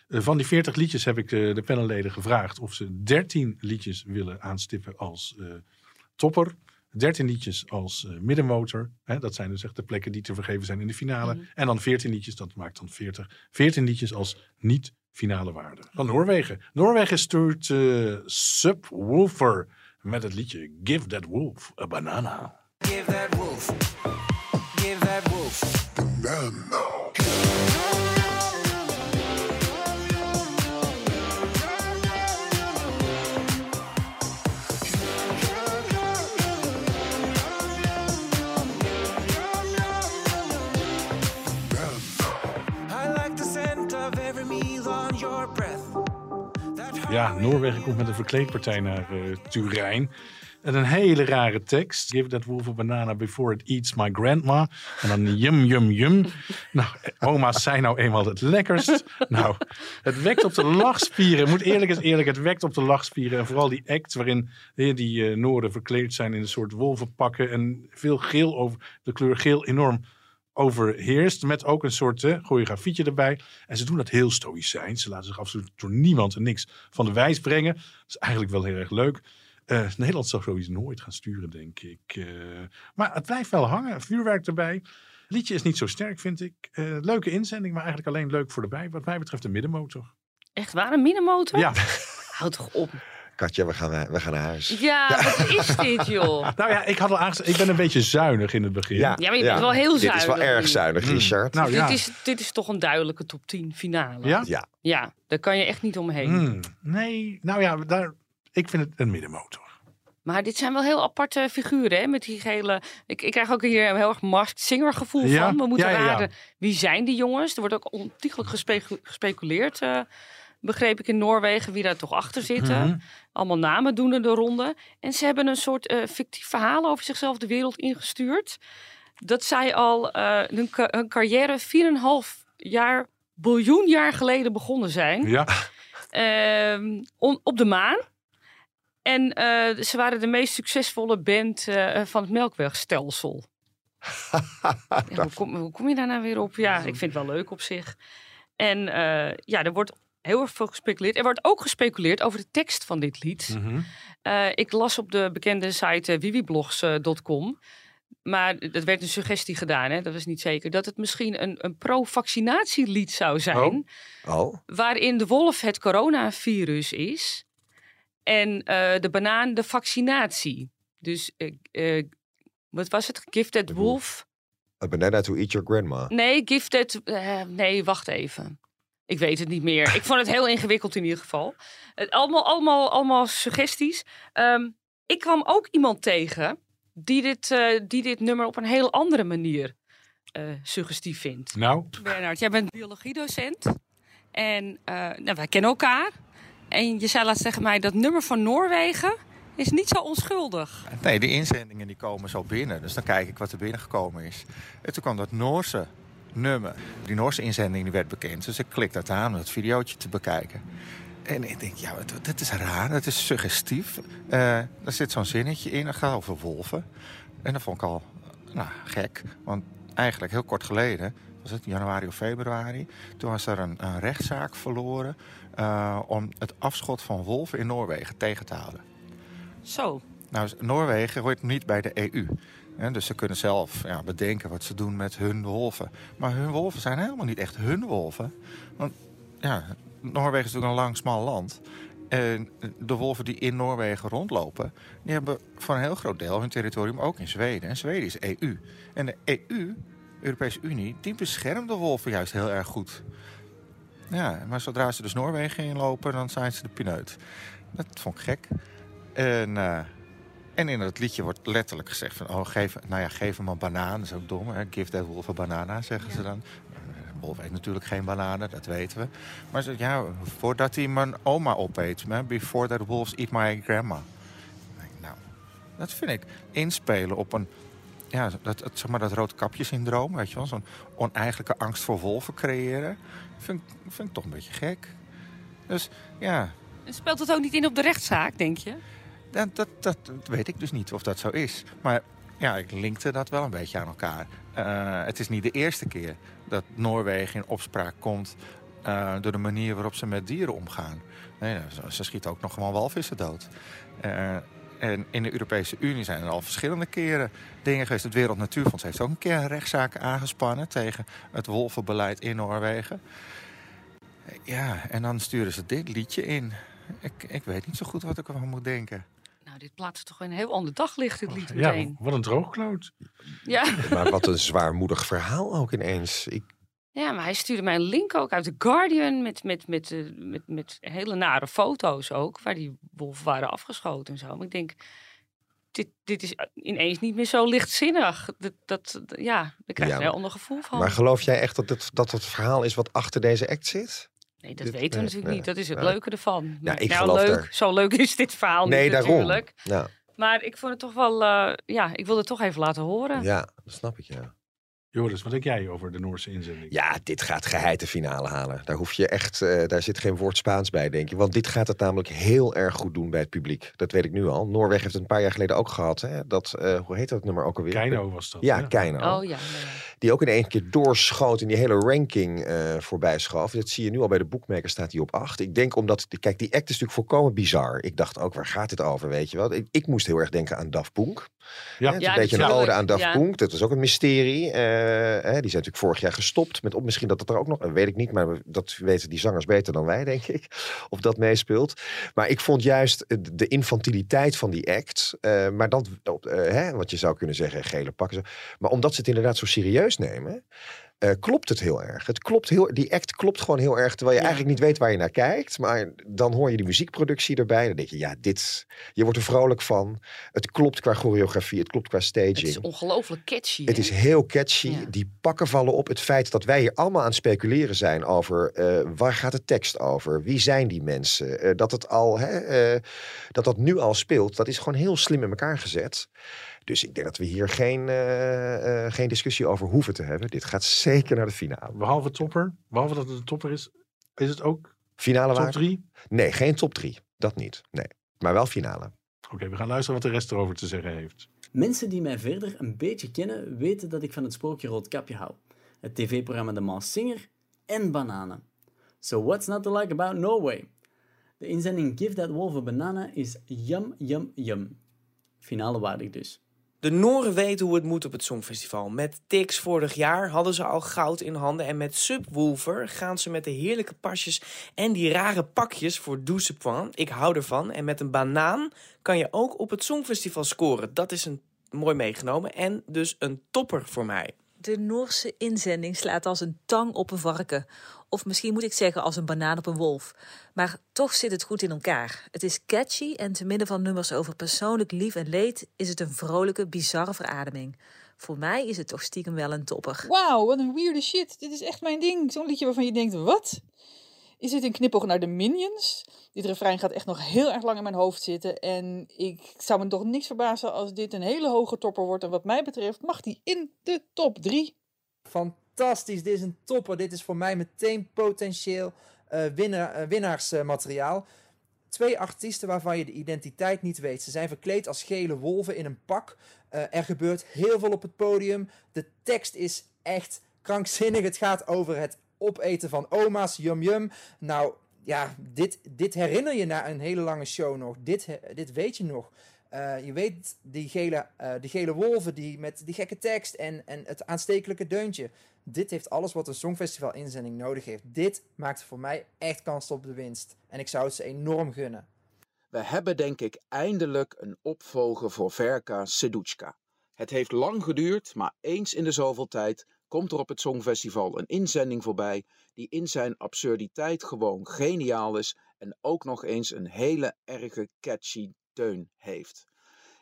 van die 40 liedjes heb ik de panelleden gevraagd of ze 13 liedjes willen aanstippen als topper. 13 liedjes als uh, middenmotor. Hè, dat zijn dus echt de plekken die te vergeven zijn in de finale. Mm -hmm. En dan 14 liedjes, dat maakt dan 40. 14 liedjes als niet finale waarde. Van Noorwegen. Noorwegen stuurt uh, Subwoofer met het liedje Give That Wolf a Banana. Give that wolf, give that wolf banana. Ja, Noorwegen komt met een verkleedpartij naar uh, Turijn. En een hele rare tekst. Give that wolf a banana before it eats my grandma. En dan yum, yum, yum. Nou, oma's zijn nou eenmaal het lekkerst. Nou, het wekt op de lachspieren. Moet eerlijk is eerlijk, het wekt op de lachspieren. En vooral die act waarin die uh, Noorden verkleed zijn in een soort wolvenpakken. En veel geel over, de kleur geel enorm overheerst. Met ook een soort uh, choreografietje erbij. En ze doen dat heel stoïcijns. Ze laten zich absoluut door niemand en niks van de wijs brengen. Dat is eigenlijk wel heel erg leuk. Uh, Nederland zou zoiets nooit gaan sturen, denk ik. Uh, maar het blijft wel hangen. Vuurwerk erbij. Liedje is niet zo sterk, vind ik. Uh, leuke inzending, maar eigenlijk alleen leuk voor de bij. Wat mij betreft een middenmotor. Echt waar, een middenmotor? Ja. Houd toch op. Katja, we gaan, we gaan naar huis. Ja, ja, wat is dit, joh? nou ja, ik had al aangezegd, ik ben een beetje zuinig in het begin. Ja, ja maar je bent wel heel zuinig. Dit is wel erg zuinig, mm. Richard. Nou, ja. dit, is, dit is toch een duidelijke top 10 finale. Ja? Ja. Ja, daar kan je echt niet omheen. Mm. Nee, nou ja, daar, ik vind het een middenmotor. Maar dit zijn wel heel aparte figuren, hè? Met die gele... Ik, ik krijg ook hier een heel erg Masked Singer gevoel ja? van. We moeten ja, ja, raden, wie zijn die jongens? Er wordt ook ontiegelijk gespecu gespeculeerd... Uh, begreep ik in Noorwegen, wie daar toch achter zitten. Mhm. Allemaal namen doen er de ronde. En ze hebben een soort uh, fictief verhaal over zichzelf de wereld ingestuurd. Dat zij al uh, hun, hun carrière 4,5 jaar, biljoen jaar geleden begonnen zijn. Ja. Uh, on, op de maan. En uh, ze waren de meest succesvolle band van het Melkwegstelsel. ja, hoe, kom, hoe, kom, je daar nou weer op? Ja, ik vind het wel leuk op zich. En ja, er wordt heel erg veel gespeculeerd. Er wordt ook gespeculeerd over de tekst van dit lied. Mhm. ik las op de bekende site wibiblogs.com maar dat werd een suggestie gedaan, hè? dat was niet zeker. Dat het misschien een, een pro-vaccinatielied zou zijn. Oh, Waarin de wolf het coronavirus is. En eh, de banaan de vaccinatie. Dus eh, eh, wat was het? Gifted wolf. a banana to eat your grandma. Nee, gifted. eh, nee, wacht even. Ik weet het niet meer. Ik vond het heel ingewikkeld in ieder geval. Het, allemaal, allemaal, allemaal suggesties. Ehm, ik kwam ook iemand tegen die dit, eh, die dit nummer op een heel andere manier eh, suggestief vindt. Nou, Bernard, jij bent biologiedocent. En eh, nou, wij kennen elkaar. En je zei laatst tegen mij dat nummer van Noorwegen is niet zo onschuldig. Nee, de inzendingen die komen zo binnen. Dus dan kijk ik wat er binnengekomen is. En toen kwam dat Noorse nummer. Die Noorse inzending die werd bekend. Dus ik klik dat aan om dat videootje te bekijken. En ik denk, ja, dat is raar. Dat is suggestief. Eh er zit zo'n zinnetje in. Dat gaat over wolven. En dat vond ik al nou, gek. Want eigenlijk heel kort geleden, was het januari of februari... toen was er een, een rechtszaak verloren... eh, om het afschot van wolven in Noorwegen tegen te houden. Zo. Nou, Noorwegen hoort niet bij de EU. Dus ze kunnen zelf ja, bedenken wat ze doen met hun wolven. Maar hun wolven zijn helemaal niet echt hun wolven. Want ja, Noorwegen is natuurlijk een lang, smal land. En de wolven die in Noorwegen rondlopen... die hebben voor een heel groot deel hun territorium ook in Zweden. En Zweden is EU. En de EU, Europese Unie, die beschermt de wolven juist heel erg goed. Ja, maar zodra ze dus Noorwegen inlopen, dan zijn ze de pineut. Dat vond ik gek. En, eh, en in het liedje wordt letterlijk gezegd van... Oh, geef, nou ja, geef hem een banaan. Dat is ook dom, hè? Give that wolf a banana, zeggen ze dan. Een wolf eet natuurlijk geen bananen, dat weten we. Maar ze, ja, voordat hij mijn oma opeet... Before that wolves eat my grandma. Nou, dat vind ik inspelen op een... Ja, dat, dat, zeg maar dat roodkapje-syndroom, weet je wel. Zo'n oneigenlijke angst voor wolven creëren. Vind, ik- vind ik toch een beetje gek. Dus ja, En Speelt het ook niet in op de rechtszaak, denk je? Dat, weet ik dus niet of dat zo is. Maar ja, ik linkte dat wel een beetje aan elkaar. Eh, het is niet de eerste keer dat Noorwegen in opspraak komt... eh, door de manier waarop ze met dieren omgaan. Nee, ze, ze schieten ook nog gewoon walvissen dood. Eh, en in de Europese Unie zijn er al verschillende keren dingen geweest. Het Wereld Natuurfonds heeft ook een keer een rechtszaak aangespannen... tegen het wolvenbeleid in Noorwegen. Ja, en dan sturen ze dit liedje in. Ik, ik weet niet zo goed wat ik ervan moet denken. Nou, dit plaatst toch een heel ander daglicht, dit lied ja, meteen. wat een droogkloot. Ja. Maar wat een zwaarmoedig verhaal ook ineens. Ik, ja, maar hij stuurde mij een link ook uit The Guardian... met, met, met, eh, met, met hele nare foto's ook... waar die wolven waren afgeschoten en zo. Maar ik denk, dit, dit is ineens niet meer zo lichtzinnig. Dat, dat, ja, daar krijg je Ja, een heel ander gevoel van. maar geloof jij echt dat het, dat het verhaal is wat achter deze act zit? Nee, dat Dit- weten we nee, natuurlijk nee, niet. Dat is het nee. leuke ervan. Ja, ik nou, leuk. Zo leuk is dit verhaal nee, niet daarom. natuurlijk. Ja, Maar ik vond het toch wel... eh, ja, ik wilde het toch even laten horen. ja, dat snap ik, ja. Joris, wat denk jij over de Noorse inzending? Ja, dit gaat geheid de finale halen. Daar hoef je echt, eh, daar zit geen woord Spaans bij, denk ik. Want dit gaat het namelijk heel erg goed doen bij het publiek. Dat weet ik nu al. Noorwegen heeft het een paar jaar geleden ook gehad. Hè? Dat, eh, hoe heet dat nummer ook alweer? Keino was dat. Ja, hè? Keino. Oh ja, ja, ja. Die ook in één keer doorschoot in die hele ranking eh voorbij schoof. Dat zie je nu al bij de boekmaker staat hij op 8. Ik denk omdat, kijk, die act is natuurlijk volkomen bizar. Ik dacht ook, waar gaat dit over, weet je wel? Ik, ik moest heel erg denken aan Daft Punk. Ja. Hè, het is Ja, een beetje een ode aan Daft ja. Punk. Dat is ook een mysterie. Eh, die zijn natuurlijk vorig jaar gestopt. Met op, misschien dat het er ook nog, weet ik niet, maar dat weten die zangers beter dan wij, denk ik. Of dat meespeelt. Maar ik vond juist de infantiliteit van die act. eh, maar op, eh, hè, wat je zou kunnen zeggen, gele pakken. Maar omdat ze het inderdaad zo serieus nemen. Eh, klopt het heel erg. Het klopt heel, die act klopt gewoon heel erg. Terwijl je Ja. eigenlijk niet weet waar je naar kijkt. Maar dan hoor je die muziekproductie erbij. Dan denk je, ja, dit. Je wordt er vrolijk van. Het klopt qua choreografie. Het klopt qua staging. Het is ongelooflijk catchy. Het hè? is heel catchy. Ja. Die pakken vallen op. Het feit dat wij hier allemaal aan het speculeren zijn over eh, waar gaat de tekst over? Wie zijn die mensen? Eh, dat het al, hè, dat dat nu al speelt, dat is gewoon heel slim in elkaar gezet. Dus ik denk dat we hier geen, eh, eh, geen discussie over hoeven te hebben. Dit gaat zeker naar de finale. Behalve topper, behalve dat het een topper is, is het ook Finale top waar? 3? Nee, geen top 3. Dat niet. Nee. Maar wel finale. Oké, we gaan luisteren wat de rest erover te zeggen heeft. Mensen die mij verder een beetje kennen, weten dat ik van het sprookje Roodkapje hou. Het tv-programma The Masked Singer en bananen. So what's not to like about Norway? De inzending Give That Wolf a Banana is yum yum yum. Finale waardig dus. De Noren weten hoe het moet op het Songfestival. Met Tix vorig jaar hadden ze al goud in handen. En met Subwoofer gaan ze met de heerlijke pasjes en die rare pakjes voor douze point. Ik hou ervan. En met een banaan kan je ook op het Songfestival scoren. Dat is een mooi meegenomen en dus een topper voor mij. De Noorse inzending slaat als een tang op een varken. Of misschien moet ik zeggen als een banaan op een wolf. Maar toch zit het goed in elkaar. Het is catchy en te midden van nummers over persoonlijk lief en leed... is het een vrolijke, bizarre verademing. Voor mij is het toch stiekem wel een topper. Wauw, wat een weirde shit. Dit is echt mijn ding. Zo'n liedje waarvan je denkt, wat? Is dit een knipoog naar de Minions? Dit refrein gaat echt nog heel erg lang in mijn hoofd zitten. En ik zou me toch niks verbazen als dit een hele hoge topper wordt. En wat mij betreft mag die in de top 3. Fantastisch, dit is een topper. Dit is voor mij meteen potentieel eh, winnaar, eh, winnaarsmateriaal. Twee artiesten waarvan je de identiteit niet weet. Ze zijn verkleed als gele wolven in een pak. Eh, er gebeurt heel veel op het podium. De tekst is echt krankzinnig. Het gaat over het opeten van oma's, yum yum. Nou ja, dit, dit herinner je na een hele lange show nog. Dit, dit weet je nog. Je weet die gele, die gele wolven die met die gekke tekst en, en het aanstekelijke deuntje. Dit heeft alles wat een Songfestival inzending nodig heeft. Dit maakt voor mij echt kans op de winst. En ik zou het ze enorm gunnen. We hebben denk ik eindelijk een opvolger voor Verka Seduchka. Het heeft lang geduurd, maar eens in de zoveel tijd komt er op het Songfestival een inzending voorbij die in zijn absurditeit gewoon geniaal is en ook nog eens een hele erge catchy teun heeft.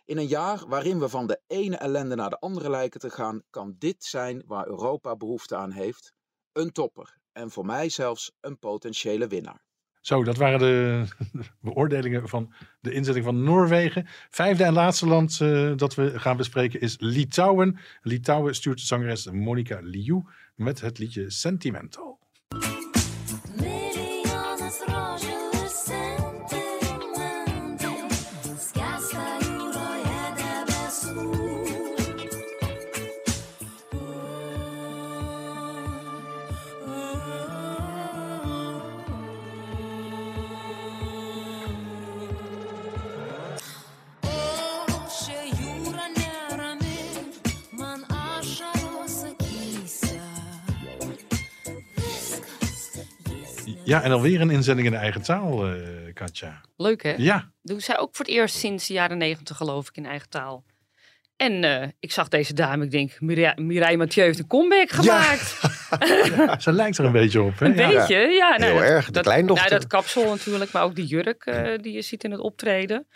In een jaar waarin we van de ene ellende naar de andere lijken te gaan, kan dit zijn waar Europa behoefte aan heeft. Een topper en voor mij zelfs een potentiële winnaar. Zo, dat waren de beoordelingen van de inzetting van Noorwegen. Vijfde en laatste land eh, dat we gaan bespreken is Litouwen. Litouwen stuurt zangeres Monica Liu met het liedje Sentimental. Ja, en alweer een inzending in de eigen taal, eh, Katja. Leuk hè? Ja, Doen zij ook voor het eerst sinds de jaren negentig geloof ik in eigen taal. En eh, ik zag deze dame, ik denk, Mireille, Mireille Mathieu heeft een comeback gemaakt. ze lijkt er een beetje op. Hè? Een Ja. beetje, ja. nou, Heel dat- erg, de dat, kleindochter. Nou, dat kapsel natuurlijk, maar ook die jurk eh, die je ziet in het optreden.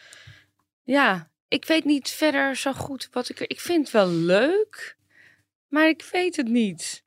Ja, ik weet niet verder zo goed wat ik... er- Ik vind het wel leuk, maar ik weet het niet.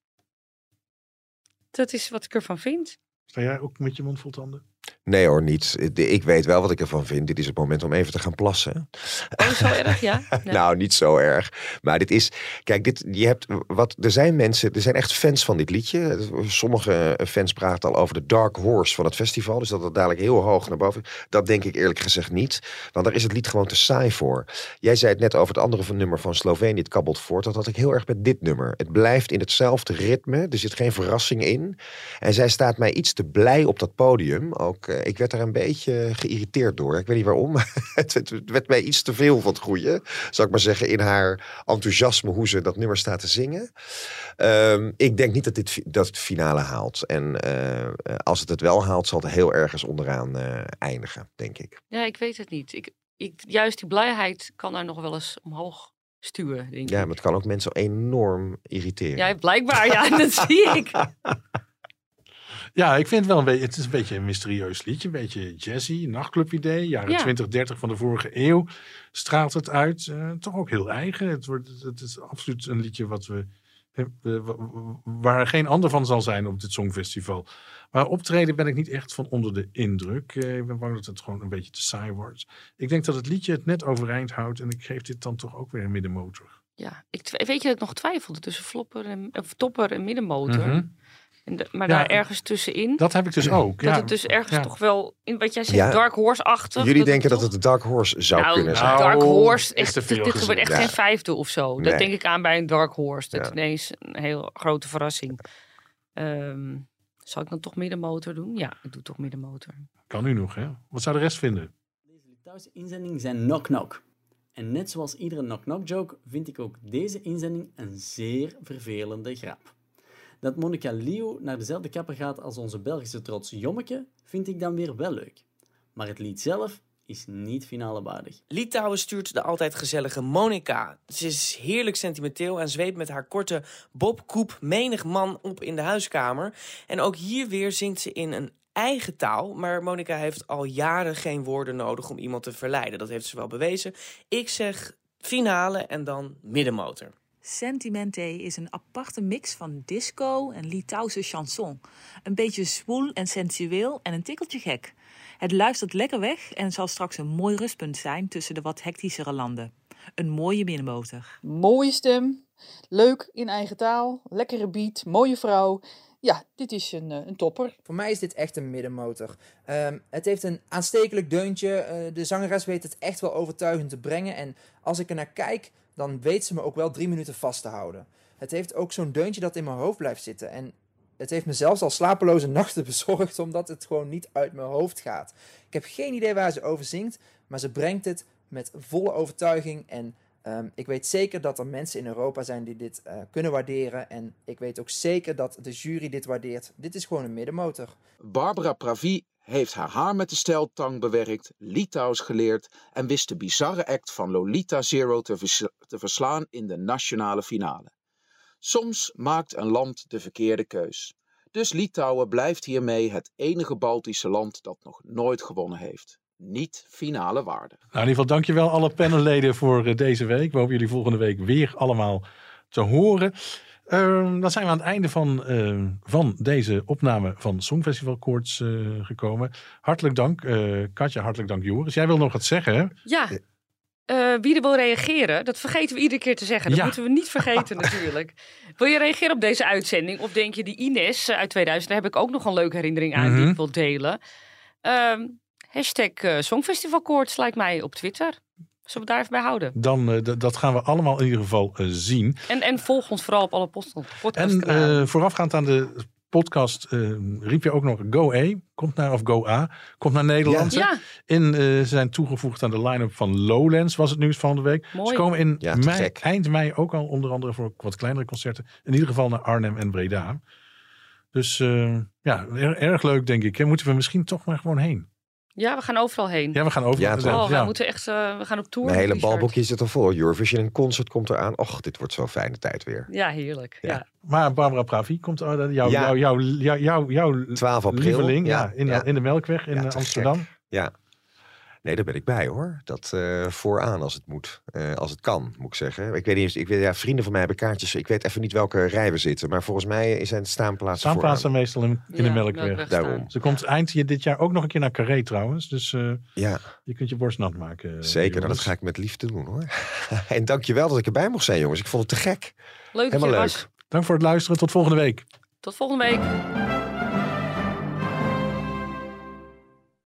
Dat is wat ik ervan vind. Sta jij ook met je mond vol tanden? Nee hoor, niet. Ik weet wel wat ik ervan vind. Dit is het moment om even te gaan plassen. Oh, zo erg, ja? Nee. nou, niet zo erg. Maar dit is. Kijk, dit, je hebt wat. Er zijn mensen. Er zijn echt fans van dit liedje. Sommige fans praten al over de Dark Horse van het festival. Dus dat het dadelijk heel hoog naar boven. Dat denk ik eerlijk gezegd niet. Want daar is het lied gewoon te saai voor. Jij zei het net over het andere van nummer van Slovenië. Het kabbelt voort. Dat had ik heel erg met dit nummer. Het blijft in hetzelfde ritme. Er zit geen verrassing in. En zij staat mij iets te blij op dat podium. Ook, eh, ik werd daar een beetje geïrriteerd door. Ik weet niet waarom. het, het werd mij iets te veel van het goede. Zal ik maar zeggen, in haar enthousiasme hoe ze dat nummer staat te zingen. Ehm, ik denk niet dat dit dat het finale haalt. En eh, als het het wel haalt, zal het heel ergens onderaan eh, eindigen, denk ik. Ja, ik weet het niet. Ik, ik, juist die blijheid kan daar nog wel eens omhoog stuwen, denk ik. Ja, maar het kan ook mensen enorm irriteren. Ja, blijkbaar, ja, dat zie ik. Ja, ik vind het wel een beetje, het is een beetje een mysterieus liedje. Een beetje jazzy, nachtclub idee. Jaren Ja. 20, 30 van de vorige eeuw straalt het uit. Eh, toch ook heel eigen. Het, wordt, het is absoluut een liedje wat we, wa- wa- waar geen ander van zal zijn op dit Songfestival. Maar optreden ben ik niet echt van onder de indruk. Eh, ik ben bang dat het gewoon een beetje te saai wordt. Ik denk dat het liedje het net overeind houdt. En ik geef dit dan toch ook weer een middenmotor. Ja, ik, weet je dat ik nog twijfelde tussen flopper en, of topper en middenmotor? Mhm. En de- maar Ja, daar ergens tussenin. Dat heb ik dus ook. Dat ja. het dus ergens Ja. toch wel, in wat jij zegt, Ja. Dark Horse-achtig. Jullie dat denken het dat het de Dark Horse zou nou, kunnen zijn. Nou, Dark Horse, is echt, te dit, veel dit wordt echt geen vijfde of zo. Nee. Dat denk ik aan bij een Dark Horse. Dat Ja. ineens een heel grote verrassing. Ehm, zal ik dan toch middenmotor doen? Ja, ik doe toch middenmotor. Kan u nog, hè? Wat zou de rest vinden? Deze Litouwse inzending zijn Knock Knock. En net zoals iedere knock-knock joke vind ik ook deze inzending een zeer vervelende grap. Dat Monica Liu naar dezelfde kapper gaat als onze Belgische trots Jommeke vind ik dan weer wel leuk. Maar het lied zelf is niet finale waardig. Litouwen stuurt de altijd gezellige Monica. Ze is heerlijk sentimenteel en zweept met haar korte bobkoep menig man op in de huiskamer. En ook hier weer zingt ze in een eigen taal. Maar Monica heeft al jaren geen woorden nodig om iemand te verleiden. Dat heeft ze wel bewezen. Ik zeg finale en dan middenmotor. Sentimente is een aparte mix van disco en Litouwse chanson. Een beetje zwoel en sensueel en een tikkeltje gek. Het luistert lekker weg en zal straks een mooi rustpunt zijn tussen de wat hectischere landen. Een mooie binnenmotor. Mooie stem, leuk in eigen taal, lekkere beat, mooie vrouw. Ja, dit is een, eh, een topper. Voor mij is dit echt een middenmotor. Ehm, het heeft een aanstekelijk deuntje. eh, de zangeres weet het echt wel overtuigend te brengen. En als ik er naar kijk, dan weet ze me ook wel drie minuten vast te houden. Het heeft ook zo'n deuntje dat in mijn hoofd blijft zitten. En het heeft me zelfs al slapeloze nachten bezorgd, omdat het gewoon niet uit mijn hoofd gaat. Ik heb geen idee waar ze over zingt, maar ze brengt het met volle overtuiging. En ehm, ik weet zeker dat er mensen in Europa zijn die dit eh, kunnen waarderen. En ik weet ook zeker dat de jury dit waardeert. Dit is gewoon een middenmotor. Barbara Pravi heeft haar haar met de steltang bewerkt, Litouws geleerd en wist de bizarre act van Lolita Zero te, vers- te verslaan in de nationale finale. Soms maakt een land de verkeerde keus. Dus Litouwen blijft hiermee het enige Baltische land dat nog nooit gewonnen heeft. Niet finale waarde. Nou, in ieder geval dankjewel alle panelleden voor eh, deze week. We hopen jullie volgende week weer allemaal te horen. Ehm, dan zijn we aan het einde van, eh, van deze opname van Songfestival Koorts eh, gekomen. Hartelijk dank, eh, Katja. Hartelijk dank, Joris. Jij wil nog wat zeggen, hè? Ja. Eh, wie er wil reageren, dat vergeten we iedere keer te zeggen. Dat Ja. moeten we niet vergeten natuurlijk. Wil je reageren op deze uitzending? Of denk je die Ines uit 2000, daar heb ik ook nog een leuke herinnering aan die Mhm. ik wil delen. Ehm, hashtag Songfestivalkoorts lijkt mij op Twitter. Zullen we daar even bij houden? Dan, eh, dat gaan we allemaal in ieder geval eh, zien. En, en volg ons vooral op alle post- En eh, voorafgaand aan de podcast riep je ook nog Go A, komt naar, of Go A, komt naar Nederland. Ja. In, eh, ze zijn toegevoegd aan de line-up van Lowlands, was het nieuws van de week. Mooi. Ze komen in Ja, mei, gek. eind mei ook al onder andere voor wat kleinere concerten. In ieder geval naar Arnhem en Breda. Dus eh, ja, er- erg leuk denk ik. Moeten we misschien toch maar gewoon heen. Ja, we gaan overal heen. Ja, we gaan over. Ja, toch? Oh, we ja. moeten echt, eh, we gaan op tour. Mijn hele balboekje zit er vol. Eurovision en concert komt eraan. Och, dit wordt zo'n fijne tijd weer. Ja, heerlijk. Ja. Maar Barbara Pravi komt, oh, jouw Ja. jouw jouw jouw jouw jouw 12 april. lieveling ja, Ja, in, in de Melkweg in Ja, eh, te Amsterdam. gek. Ja. Nee, daar ben ik bij hoor. Dat eh, vooraan als het moet. Eh, als het kan, moet ik zeggen. Ik weet niet eens, ik weet, ja, vrienden van mij hebben kaartjes. Ik weet even niet welke rij we zitten. Maar volgens mij zijn het staanplaatsen Staanplaatsen vooraan. meestal in, in de Ja, Melkweg. Melkweg Daarom. Ze komt eind dit jaar ook nog een keer naar Carré trouwens. Dus eh, Ja, je kunt je borst nat maken. zeker. Nou, dat ga ik met liefde doen hoor. en dankjewel dat ik erbij mocht zijn jongens. Ik vond het te gek. Leuk dat je Helemaal leuk. was. Dank voor het luisteren. Tot volgende week. Tot volgende week.